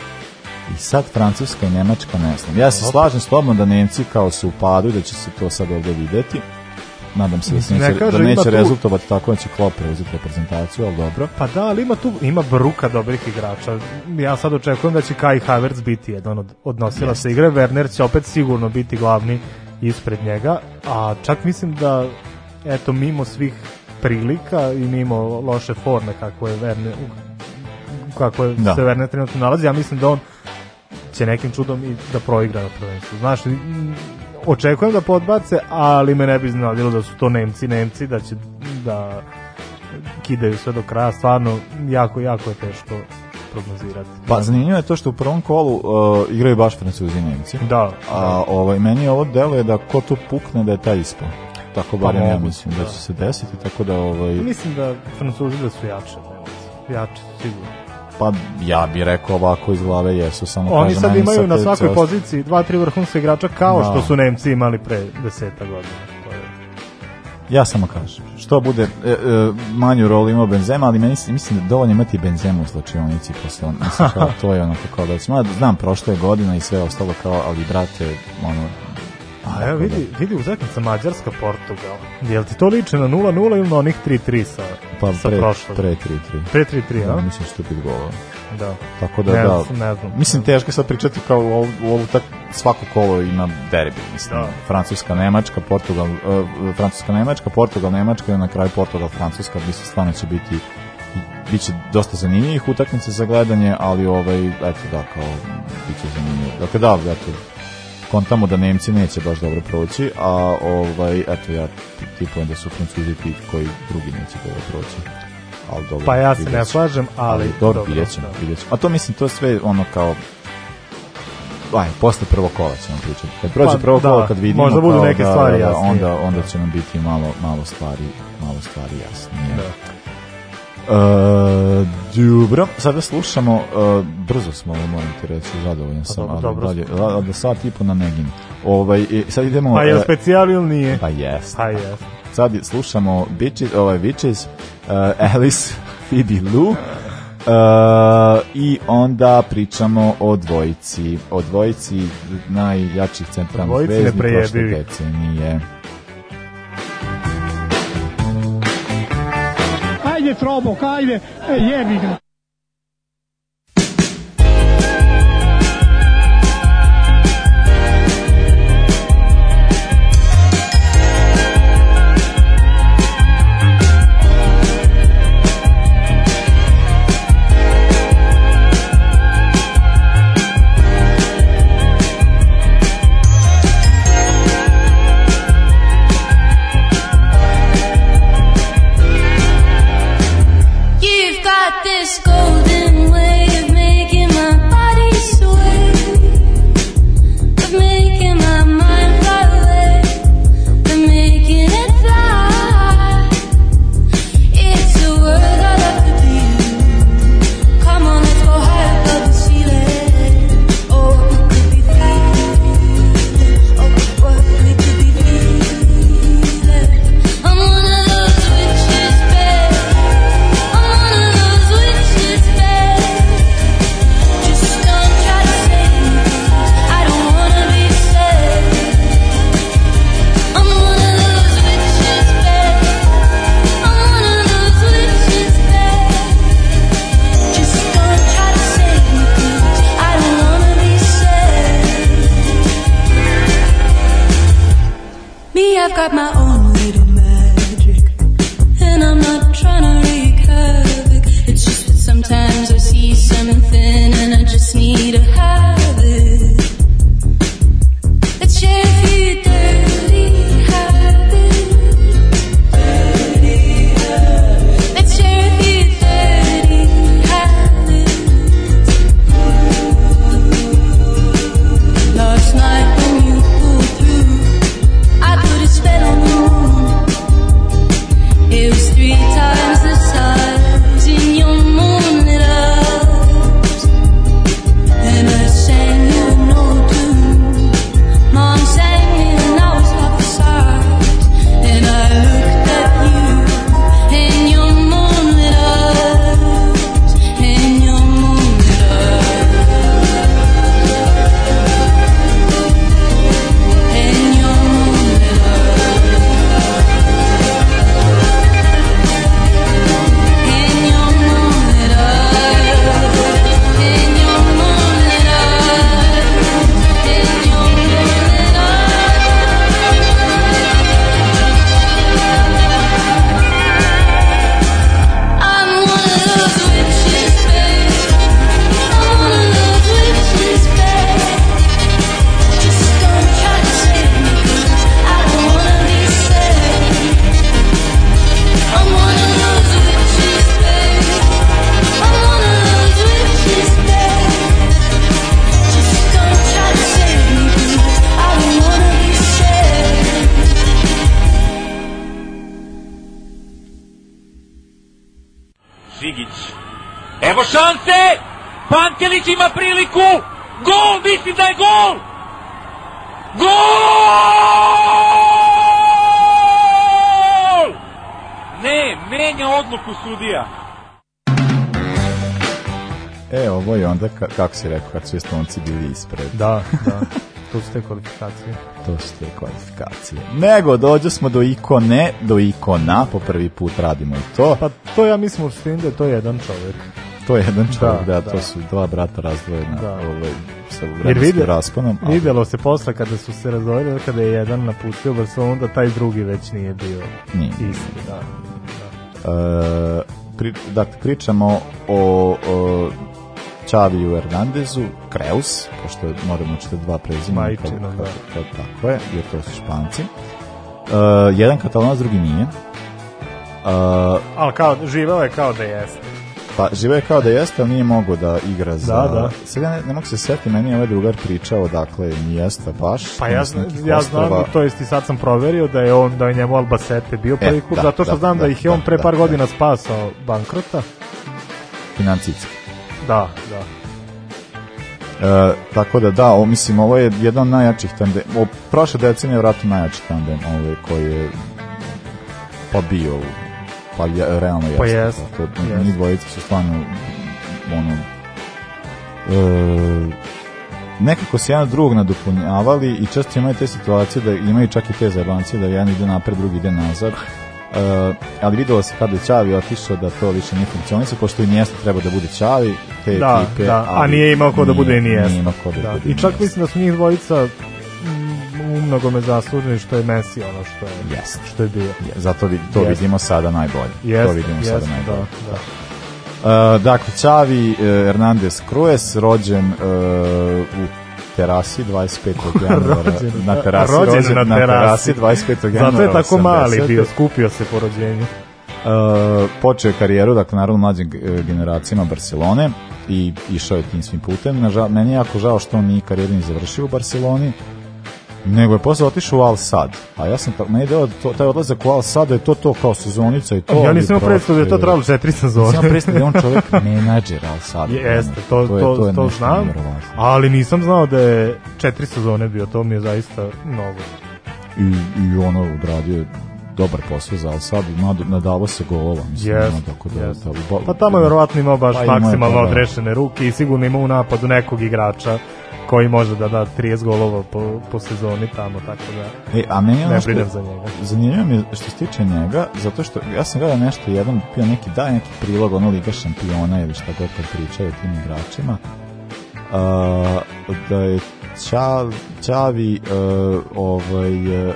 I sad Francuska i Nemačka, ne znam. Ja se slažem s tobom da Nemci kao su u padu da će se to sad ovde videti. Nadam se da Mislim, da neće, ne kaže, da neće rezultovati tako da će Klopp preuzeti reprezentaciju, ali dobro. Pa da, ali ima tu ima bruka dobrih igrača. Ja sad očekujem da će Kai Havertz biti jedan od, odnosila se igre. Werner će opet sigurno biti glavni ispred njega, a čak mislim da eto mimo svih prilika i mimo loše forme kako je Werner kako je da. se Werner trenutno nalazi, ja mislim da on će nekim čudom i da proigra na prvenstvu. Znaš, očekujem da podbace, ali me ne bi znadilo da su to Nemci, Nemci, da će da kidaju sve do kraja, stvarno jako, jako je teško prognozirati. Pa zanimljivo je to što u prvom kolu uh, igraju baš Francuzi i Nemci. Da. A da. ovaj, meni ovo deluje da ko to pukne da je taj ispao. Tako pa barem pa, ja mislim da. da će se desiti, tako da... Ovaj... Mislim da Francuzi da su jače, Nemci. Jače, sigurno. Pa ja bih rekao ovako iz glave jesu, samo Oni kažem, sad imaju na svakoj ceo... poziciji dva, tri vrhunska igrača kao da. što su Nemci imali pre deseta godina. Ja samo kažem, što bude e, e, manju rolu imao Benzema, ali meni, mislim da dovoljno imati Benzema u slačionici posle on, mislim, kao, to je onako kao da, znam, prošle godine i sve ostalo kao, ali brate, ono, A pa evo da. vidi, vidi uzaknica Mađarska Portugal. Jel ti to liče na 0-0 ili na onih 3-3 sa, pa, sa pre, prošlog? Pre 3-3. Pre 3-3, da, a? mislim što bi gola. Da. Tako da, ne, da. Ne znam. Mislim, teško je sad pričati kao u ovu, u ovu tak, svako kolo ima derbi, mislim. Da. Francuska, Nemačka, Portugal, uh, Francuska, Nemačka, Portugal, Nemačka i na kraju Portugal, Francuska, mislim, stvarno će biti biće dosta zanimljivih utakmica za gledanje, ali ovaj, eto da, kao, biće zanimljivo. Dakle, da, eto, skontamo da Nemci neće baš dobro proći, a ovaj, eto ja tipujem da su Francuzi ti koji drugi neće dobro proći. Ali dobro, pa ja se ne slažem, ali, ali dobro, dobro vidjet ćemo, da. vidjet ćemo. A to mislim, to je sve ono kao aj, posle prvog kola ćemo pričati. Kad prođe pa, prvo da, kolo, kad vidimo možda budu neke da, stvari da, da, jasnije. Onda, onda će nam biti malo, malo stvari, malo stvari jasnije. Da. Uh, dobro, sada slušamo uh, brzo smo, ovo moram ti reći zadovoljan pa sam, dobro, ali dobro. dalje, da sat i po na negin ovaj, e, sad idemo pa je uh, specijal ili nije? pa jest, pa jest. sad slušamo Bitches, ovaj, Bitches uh, Alice, Phoebe Lou Uh, i onda pričamo o dvojici, o dvojici najjačih centralnih zvezdi prošle decenije. ajde trobo, ajde, e, jebi ga. Evo šanse! Pankelić ima priliku! Gol! Mislim da je gol! Gol! Ne, menja odluku sudija. E, ovo je onda, kako si rekao, kad su estonci bili ispred. Da, da. To su te kvalifikacije. To su te kvalifikacije. Nego, dođe smo do ikone, do ikona, po prvi put radimo i to. Pa to ja mislim u da je to jedan čovek to je jedan da, čovjek, da, da, to su dva brata razdvojena da. ovaj, sa Jer vidjel, rasponom. Ali... Vidjelo se posle kada su se razdvojili, kada je jedan napustio Barcelonu, da taj drugi već nije bio nije. isti. Da, da. E, pri, dakle, pričamo o, o Čaviju Hernandezu, Kreus, pošto moramo da čitati dva prezima. Majčino, da. Tako je, jer to su Španci. Uh, jedan katalonac, drugi nije. Uh, e, Ali kao, živeo je kao da jeste. Pa žive kao da jeste, ali nije mogo da igra da, za... Da, da. Sad ja ne, ne mogu se setiti, meni je ovaj drugar pričao dakle i jeste baš. Pa ja, znam, ja znam, to jest i sad sam proverio da je on, da je njemu Albacete bio prvi e, klub, da, zato što da, znam da, da ih je on da, pre da, par godina spasao bankrota. Financijski. Da, da. E, tako da da, o, mislim, ovo je jedan od najjačih tandem, o, prošle decenije je vratno najjači tandem ovaj, koji je pa bio Pa je, realno jeste. Pa jeste. To, yes. Njih dvojica su stvarno ono, e, nekako se jedan drugog nadopunjavali i često imaju te situacije da imaju čak i te zajebancije da jedan ide napred, drugi ide nazad. Uh, ali videlo se kada je Čavi otišao da to više nije funkcionisao, pošto i Nijesta treba da bude Čavi, te da, ekipe. Da, a nije imao ko da bude i Nijesta. Nije imao ko da, da. bude I čak mislim da su njih dvojica mnogo me zasluženi što je Messi ono što je yes. što je bio. Yes. Zato vi, to yes. vidimo sada najbolje. Yes. To vidimo yes. sada najbolje. Da, da. Uh, dakle, Čavi e, Hernandez Cruz, rođen uh, u terasi 25. januara na da, terasi, rođen, rođen na, na terasi 25. januara. Zato je tako 80. mali bio, skupio se po rođenju. Uh, počeo je karijeru, dakle naravno mlađim generacijama Barcelone i išao je tim svim putem. Nažal, meni je jako žao što on nije karijeru završio u Barceloni, nego je posle otišao u Al Sad. A ja sam tako, meni deo to, taj odlazak u Al Sad da je to to kao sezonica i to. Ja nisam predstavio da je to trebalo četiri sezone. Sam predstavio da on čovjek menadžer Al Sad. Jeste, to, to, to, to, to znam, ali nisam znao da je četiri sezone bio, to mi je zaista mnogo. I, i ono odradio dobar posao za Al-Sad, nadalo se golova, mislim, yes, no, tako da, yes. da, da, pa tamo je verovatno imao baš pa maksimalno ima, pa da. odrešene ruke i sigurno ima u napadu nekog igrača koji može da da 30 golova po, po sezoni tamo, tako da e, a meni ne brinem za njega. Zanimljivo mi je što se tiče njega, zato što ja sam gledao nešto jedan, bio neki da, neki prilog, ono Liga šampiona ili šta god kad pričaju tim igračima, uh, da je Čavi, Čavi e, uh, ovaj, uh,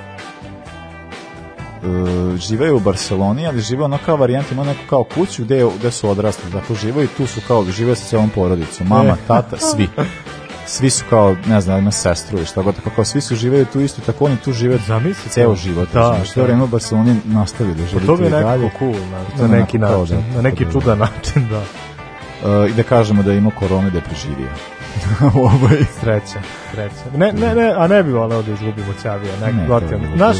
E, žive u Barceloni, ali žive ono kao varijant, ima neku kao kuću gde, gde su odrasli, dakle živaju i tu su kao, žive sa celom porodicom, mama, e. tata, svi. Svi su kao, ne znam, ima sestru i šta god, tako kao svi su živeli tu isto, tako oni tu žive Zamisli ceo život. Da, znači, što da. vreme u Barceloni nastavi da pa živi. To bi nekako cool, na, na neki da, način, na neki da, čudan način, da uh, i da kažemo da ima korone da je preživio. ovaj. Sreća, sreća. Ne, ne, ne, a ne bi voleo da izgubimo Ćavija. Ne, ne, ne, Znaš,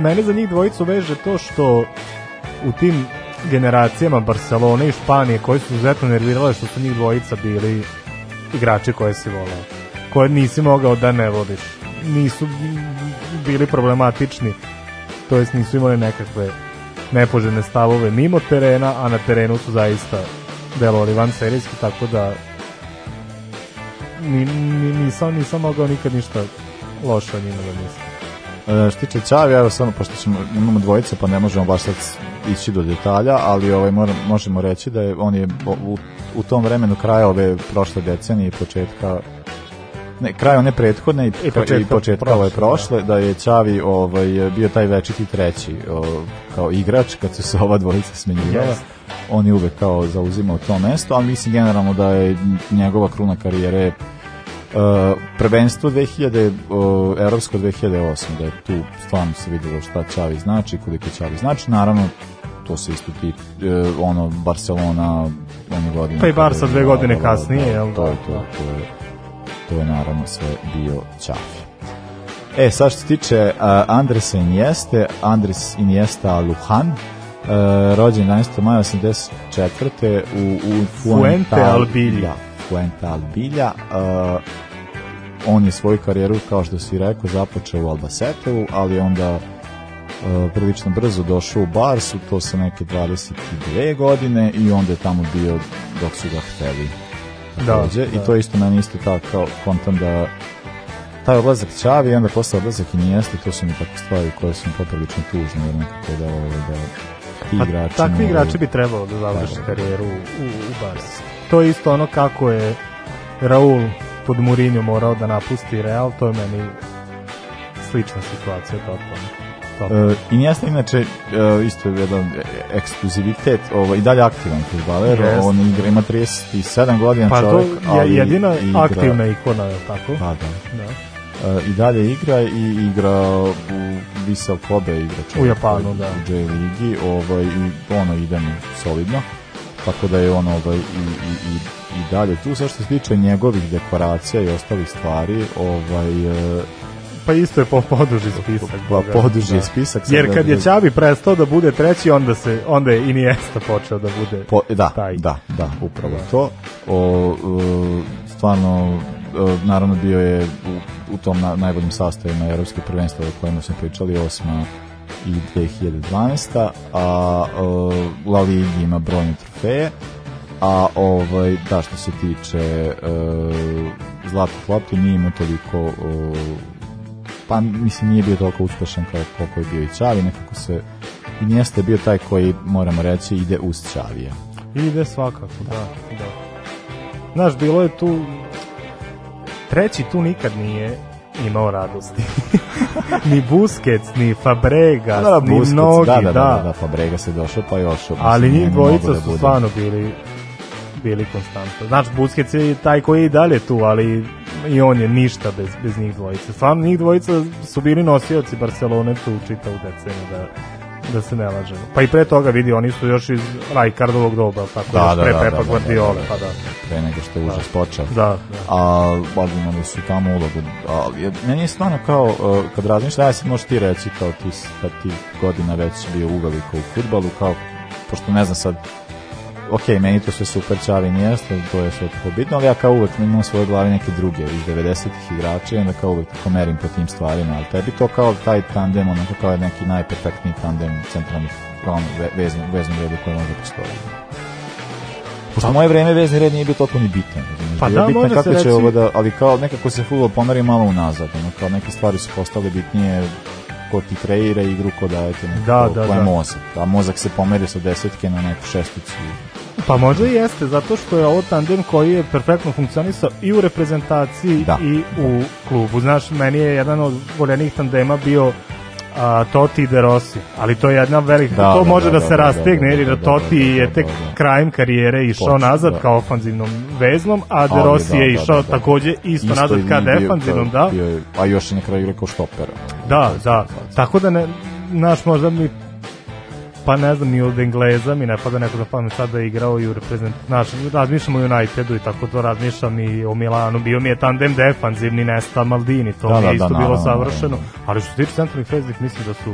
mene za njih dvojicu veže to što u tim generacijama Barcelone i Španije koji su izuzetno nervirali što su njih dvojica bili igrači koje si volao, koje nisi mogao da ne voliš. Nisu bili problematični, to jest nisu imali nekakve nepoželjne stavove mimo terena, a na terenu su zaista delovali van serijski, tako da ni, ni, nisam, nisam mogao nikad ništa loše o njima da mislim. E, što tiče Čavi, evo samo, pošto ćemo, imamo dvojice, pa ne možemo baš sad ići do detalja, ali ovaj, moram, možemo reći da je on je u, u tom vremenu kraja ove prošle decenije i početka ne, kraj one prethodne i, I početka, i početka ove prošle, da. da je Čavi ovaj, bio taj večiti treći o, kao igrač, kad su se ova dvojica smenjivala. Yes. On je uvek kao zauzimao to mesto, ali mislim generalno da je njegova kruna karijere Uh, prvenstvo 2000 uh, evropsko 2008 da je tu stvarno se videlo šta Čavi znači koliko Čavi znači naravno to se isto ti uh, ono Barcelona one godine pa i Barca dve godine da, kasnije da, jel to je da, to, to je to je naravno sve bio Ćafi. E, sad što se tiče uh, Andresa Inieste, Andres Iniesta Luhan, uh, rođen 11. maja 84. u, u Fuente Albilja. Fuente Albilja. Uh, on je svoju karijeru, kao što si rekao, započeo u Albaceteu, ali onda Uh, prilično brzo došao u Barsu, to sa neke 22 godine i onda je tamo bio dok su ga hteli da, da. i to je isto meni isto tako kao kontam da taj odlazak Čavi i onda posle odlazak i Nijesta, to su mi tako stvari koje su mi poprilično tužne, jer nekako da, da ti igrači... Pa, takvi igrači bi trebalo da završi karijeru u, u, u Barsi. To je isto ono kako je Raul pod Mourinho morao da napusti Real, to je meni slična situacija totalno. Totalno. Uh, e, I inače uh, isto je jedan ekskluzivitet, ovaj, i dalje aktivan fudbaler, yes. on igra, ima 37 godina pa, čovjek. Pa je jedina igra, aktivna ikona, je tako? Pa da. da. Uh, I dalje igra i igra u Visel Kobe igra čovjek, u Japanu, da. U J ligi, ovaj, i ono ide mu solidno. Tako da je on ovaj, i, i, i, i dalje tu. sa što se tiče njegovih dekoracija i ostalih stvari, ovaj, pa isto je po, poduži spisak. Pa poduži je da. spisak. Jer kad je Čavi prestao da bude treći, onda se onda je Iniesta počeo da bude po, da, taj. Da, da, upravo to. O, o e, stvarno e, naravno bio je u, u tom na, najboljim na evropske prvenstva o kojima smo pričali, osma i 2012. A o, e, La Ligi ima brojne trofeje. A ovaj, da, što se tiče e, Zlatih lopti, nije imao toliko o, pa mislim nije bio toliko uspešan kao koliko je bio i Čavi, nekako se i njeste bio taj koji, moramo reći, ide uz Čavija. Ide svakako, da. da. Znaš, bilo je tu, treći tu nikad nije imao radosti. ni Busquets, ni Fabregas, da, da, ni Busquets, Nogi, da, da. Da, da, da, da, Fabregas je došao pa još. Ali njih dvojica da su stvarno bili bili konstantno. Znači, Busquets je taj koji je i dalje tu, ali i on je ništa bez, bez njih dvojice. Stvarno, njih dvojica su bili nosioci Barcelone tu čitavu decenu, da, da se ne laže. Pa i pre toga vidi, oni su još iz Rajkardovog doba, tako da, još da, pre da, Pepa da, da, da Guardiola, da, da, pa da. Pre nego što je da. užas počeo. Da, da. A, ali imali su tamo ulogu. A, meni je stvarno kao, uh, kad razmišljam, ja si možeš ti reći, kao ti, kad ti godina već bio uveliko u futbalu, kao, pošto ne znam sad ok, meni to sve super čavi mjesto, to je sve tako bitno, ali ja kao uvek imam svoje glavi neke druge iz 90-ih igrače i onda kao uvek tako merim po tim stvarima, ali tebi to kao taj tandem, onako kao je neki najperfektniji tandem centralnih ono, ve, veznog, veznog reda koji može da postoji. Pošto pa, moje vreme vezni red nije bio toliko ni bitan. pa da, bitan kako će reci... ovo da, ali kao nekako se futbol pomeri malo unazad, ono, kao neke stvari su postale bitnije ko ti kreira igru, ko daje ti neko, da, da, da. mozak. A mozak se pomeri sa desetke na neku šesticu. Pa možda i jeste, zato što je ovo tandem koji je perfektno funkcionisao i u reprezentaciji da. i u klubu. Znaš, meni je jedan od voljenih tandema bio a, Toti De Rossi, ali to je jedna velika, da, to da, da, može da, da se da, da, rastegne, jer da Toti je tek krajem karijere išao nazad kao ofanzivnom veznom, a De Rossi je išao takođe isto nazad ka defanzivnom, da. A još je na kraju rekao štopera. Da, da, tako da ne, naš možda mi pa ne znam, ni od Engleza mi ne pada neko da pamet sada igrao i u reprezentaciji, znači, razmišljam o Unitedu i tako to razmišljam i o Milanu, bio mi je tandem defanzivni Nesta Maldini, to da, mi je da, isto da, bilo savršeno, ali što se tiče centralnih veznih mislim da su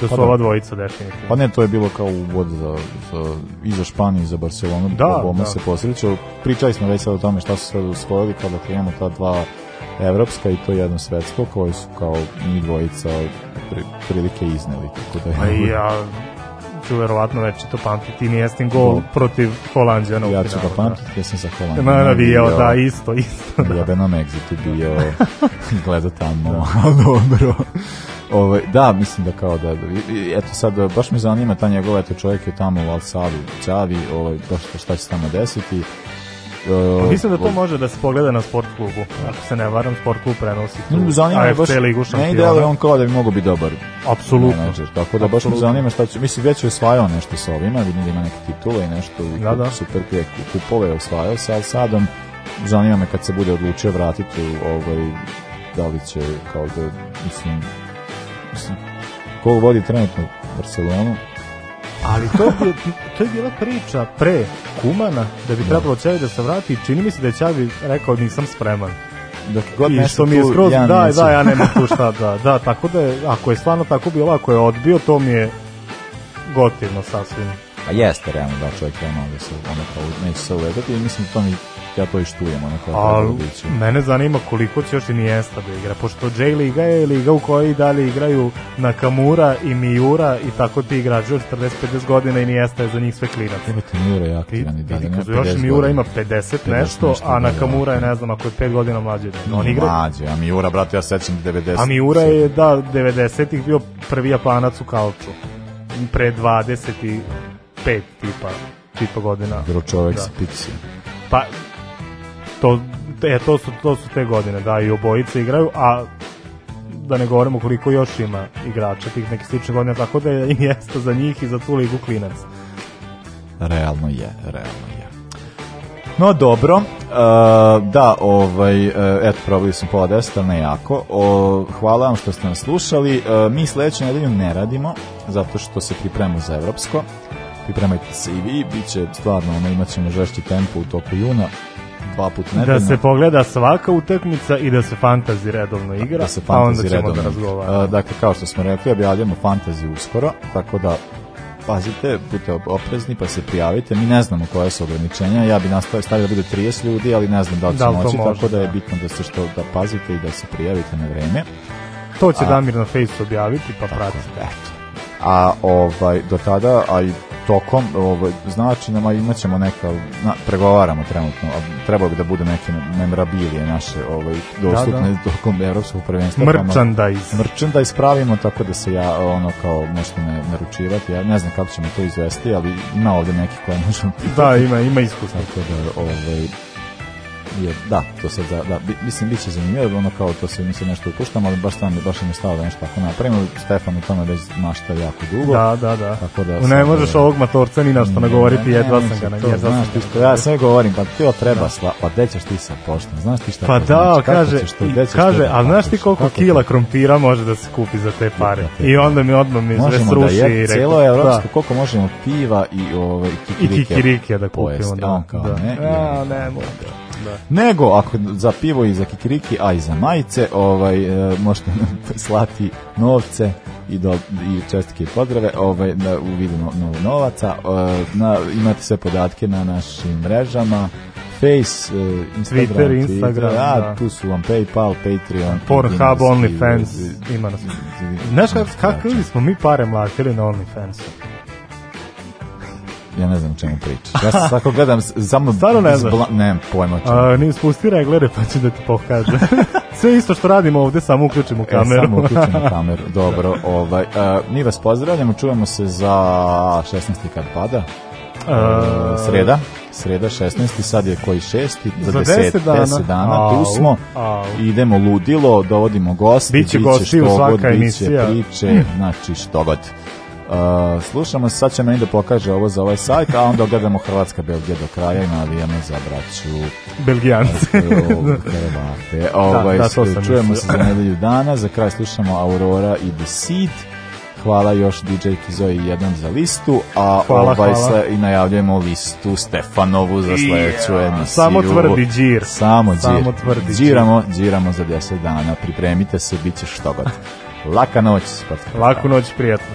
Da su pa da. ova dvojica definitivno. Pa ne, to je bilo kao uvod za, za, i za Španiju i za Barcelonu, da, oboma da. se posreću. Pričali smo već sad o tome šta su sve usvojili kada krenemo ta dva evropska i to jedno svetsko koji su kao mi dvojica prilike izneli. Tako da je... Pa ja, ću verovatno večito pamtiti Nijestin gol Go. protiv Holandjana. Ja ću ga pamtiti, da. ja sam za Holandiju. Na, navijao, bio, da, isto, isto. Da. Jebenom exit bio, gleda tamo, dobro. Ove, ovaj, da, mislim da kao da, da eto sad, baš me zanima ta njegova, eto čovjek je tamo u Al Savi, Cavi, ovaj, baš šta će tamo desiti. Uh, Mislim da to može da se pogleda na sport klubu. Ako se ne varam, sport klub prenosi tu mm, zanima AFC baš, ligu Ne ide, ali on kao da bi mogo biti dobar Apsolutno. menadžer. Tako da baš me zanima šta će. Mislim, već je osvajao nešto sa ovima, vidim da ima neke titule i nešto. I da, da. Super kupove je osvajao sa Sadom. Um, zanima me kad se bude odlučio vratiti ovaj, da li će kao da, mislim, mislim, ko vodi trenutno Barcelonu, ali to je, to je bila priča pre Kumana, da bi da. trebalo Čavi da se vrati. Čini mi se da je Čavi rekao nisam spreman. Dok da, god I što mi je skroz, ja da, da, ja nemam tu šta, da, da, tako da je, ako je stvarno tako bilo, ako je odbio, to mi je gotivno sasvim. A jeste realno da čovjek ono da se ono kao neće se uvedati i mislim to mi ja to i štujem ono kao da biće. Mene zanima koliko će još i Nijesta da igra, pošto J Liga je liga u kojoj i dalje igraju Nakamura i Miura i tako ti igrači od 40-50 godina i Nijesta je za njih sve klinac. Imate Miura je aktivan i dalje. Kažu, još Miura ima 50, nešto, nešto, nešto, a da, da, Nakamura je da. ne znam ako je 5 godina mlađe. No, on igra. Mlađe, a Miura, brate, ja sećam 90. A Miura je, da, 90-ih bio prvi japanac u kauču pre 20 i pet tipa, tipa godina. Bro čovek da. se Pa, to, e, to, su, to su te godine, da, i obojice igraju, a da ne govorimo koliko još ima igrača tih nekih sličnih godina, tako da je jeste za njih i za tu ligu klinac. Realno je, realno je. No dobro, uh, da, ovaj, uh, eto, probili smo pola deset, ali ne jako. O, hvala vam što ste nas slušali. Uh, mi sledeću nedelju ne radimo, zato što se pripremamo za Evropsko pripremajte se i vi, bit će stvarno, ono, imat ćemo žešći tempo u toku juna, dva put nedeljno. Da se pogleda svaka utakmica i da se fantazi redovno igra, da se a onda ćemo redovno. da razgovaramo. E, dakle, kao što smo rekli, objavljamo fantazi uskoro, tako da pazite, budite oprezni pa se prijavite. Mi ne znamo koje su ograničenja. Ja bi nastavio stavio da bude 30 ljudi, ali ne znam da li će da moći, tako da je bitno da se što da pazite i da se prijavite na vreme. To će a, Damir na Facebooku objaviti, pa tako, pratite. Eto. A ovaj do tada, aj tokom ovo, ovaj, znači nama imaćemo neka, na, pregovaramo trenutno, trebalo bi da bude neke memorabilije naše ovaj, dostupne da, da. tokom evropskog prvenstva. Merchandise. Merchandise pravimo, tako da se ja ono kao možete me naručivati, ja ne znam kako ćemo to izvesti, ali ima ovde neki koje možemo Da, ima, ima iskustva. Tako da, ovaj, je, da, to se za, da, mislim, bit će zanimljivo, ono kao to se mi se nešto upuštamo, ali baš tamo, baš mi stalo da nešto tako napravimo, Stefan u tome već mašta jako dugo. Da, da, da. Tako da ne možeš e, ovog matorca ni na što nagovoriti, jedva sam ga, to, znaš ti što, ja sve govorim, pa ti treba, sla, pa gde ćeš ti sa poštom, znaš ti šta? Pa da, znači, kaže, kaže, a da znaš ti koliko kila krompira može da se kupi za te pare? I onda mi odmah mi da sve sruši i rekao. Celo da. evropsko, koliko možemo piva i, ove, i kikirike. I kikirike da kupimo, da. ne, ne, ne, Da. Nego, ako za pivo i za kikiriki, a i za majice, ovaj, e, možete nam slati novce i, do, i čestike i pozdrave ovaj, na, da uvidimo vidu novo novaca. E, na, imate sve podatke na našim mrežama. Face, e, Instagram, Twitter, Twitter Instagram, ja, da. tu su vam PayPal, Patreon, Pornhub, OnlyFans, ima nas. Znaš kako, kako da, smo mi pare mlatili na OnlyFansu? ja ne znam čemu pričaš. Ja svako gledam samo Stvarno ne znam. Zbla, ne, pojma čemu. A, ni spusti reglere pa ću da ti pokažem. Sve isto što radimo ovde, samo uključimo e, kameru. E, samo uključimo kameru, dobro. Da. Ovaj, a, mi vas pozdravljamo, čujemo se za 16. kad pada. A... E, sreda, sreda 16. sad je koji 6. Za, 10, 10 dana, 10 dana au, tu smo, au. idemo ludilo, dovodimo gosti, biće, biće gosti u svaka emisija. Biće priče, znači što god. Uh, slušamo se, sad će meni da pokaže ovo za ovaj sajt, a onda gledamo Hrvatska Belgija do kraja i navijamo za braću Belgijance. Hrvate. Ovaj, da, da, ovaj, čujemo se za nedelju dana, za kraj slušamo Aurora i The Seed. Hvala još DJ Kizoji jedan za listu, a hvala, ovaj hvala. Sa, i najavljujemo listu Stefanovu za sledeću yeah. emisiju. Samo tvrdi džir. Samo, džir. Samo džir. tvrdi Džiramo, džiramo za 10 dana. Pripremite se, bit će što god. Laka noć. Spod Laku noć, prijatno.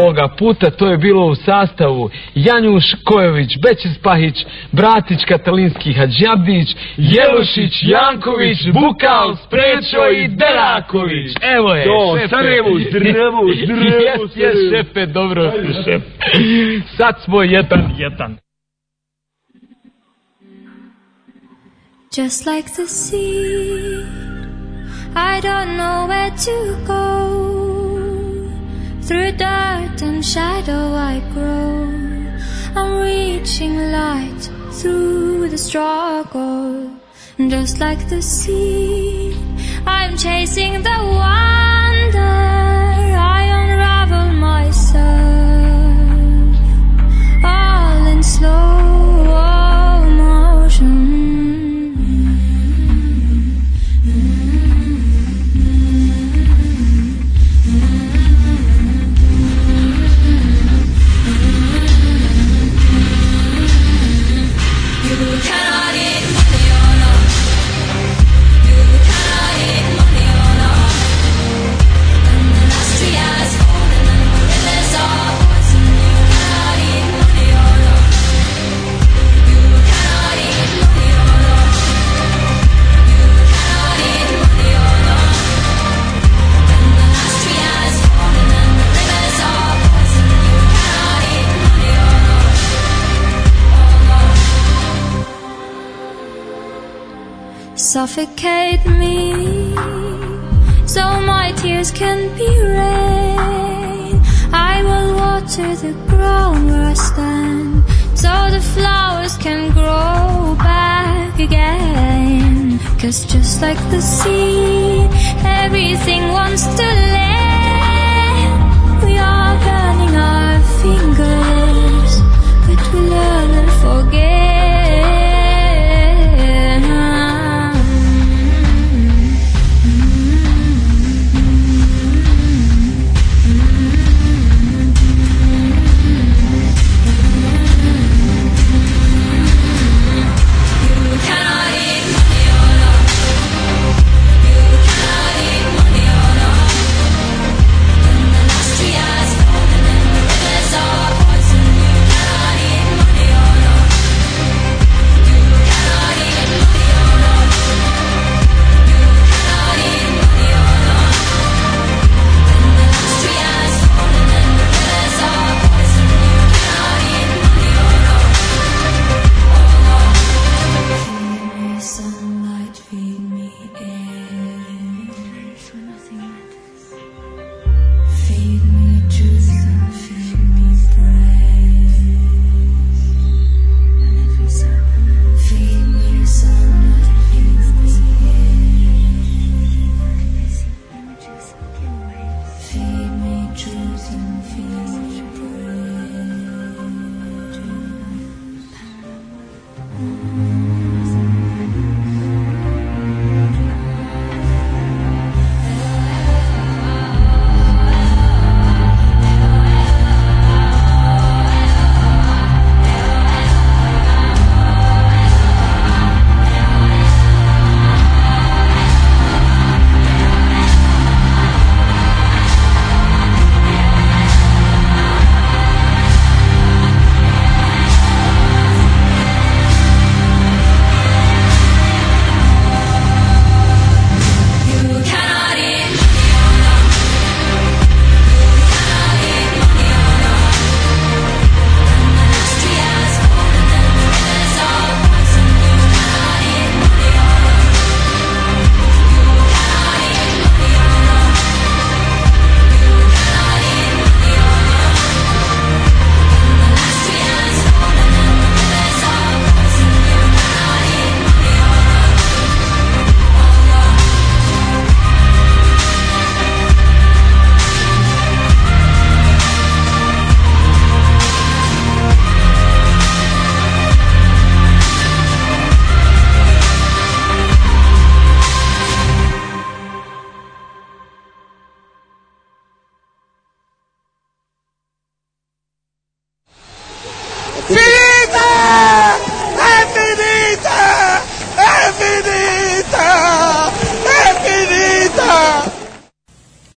Ovoga puta to je bilo u sastavu Janjuš Kojović, Bećis Pahić, Bratić Katalinski Hadžabdić, Jelušić, Janković, Bukal, Sprečo i Deraković. Evo je, to, šefe. Sarajevo, drevo, drevo. Jes, jes, šefe, dobro. Ajde, šef. Sad smo jedan, jedan. Just like the sea, I don't know where to go. Through dirt and shadow I grow. I'm reaching light through the struggle. Just like the sea, I'm chasing the wonder. I unravel myself, all in slow. suffocate me so my tears can be rain I will water the ground where I stand so the flowers can grow back again cause just like the sea everything wants to land we are burning our fingers but we learn and forget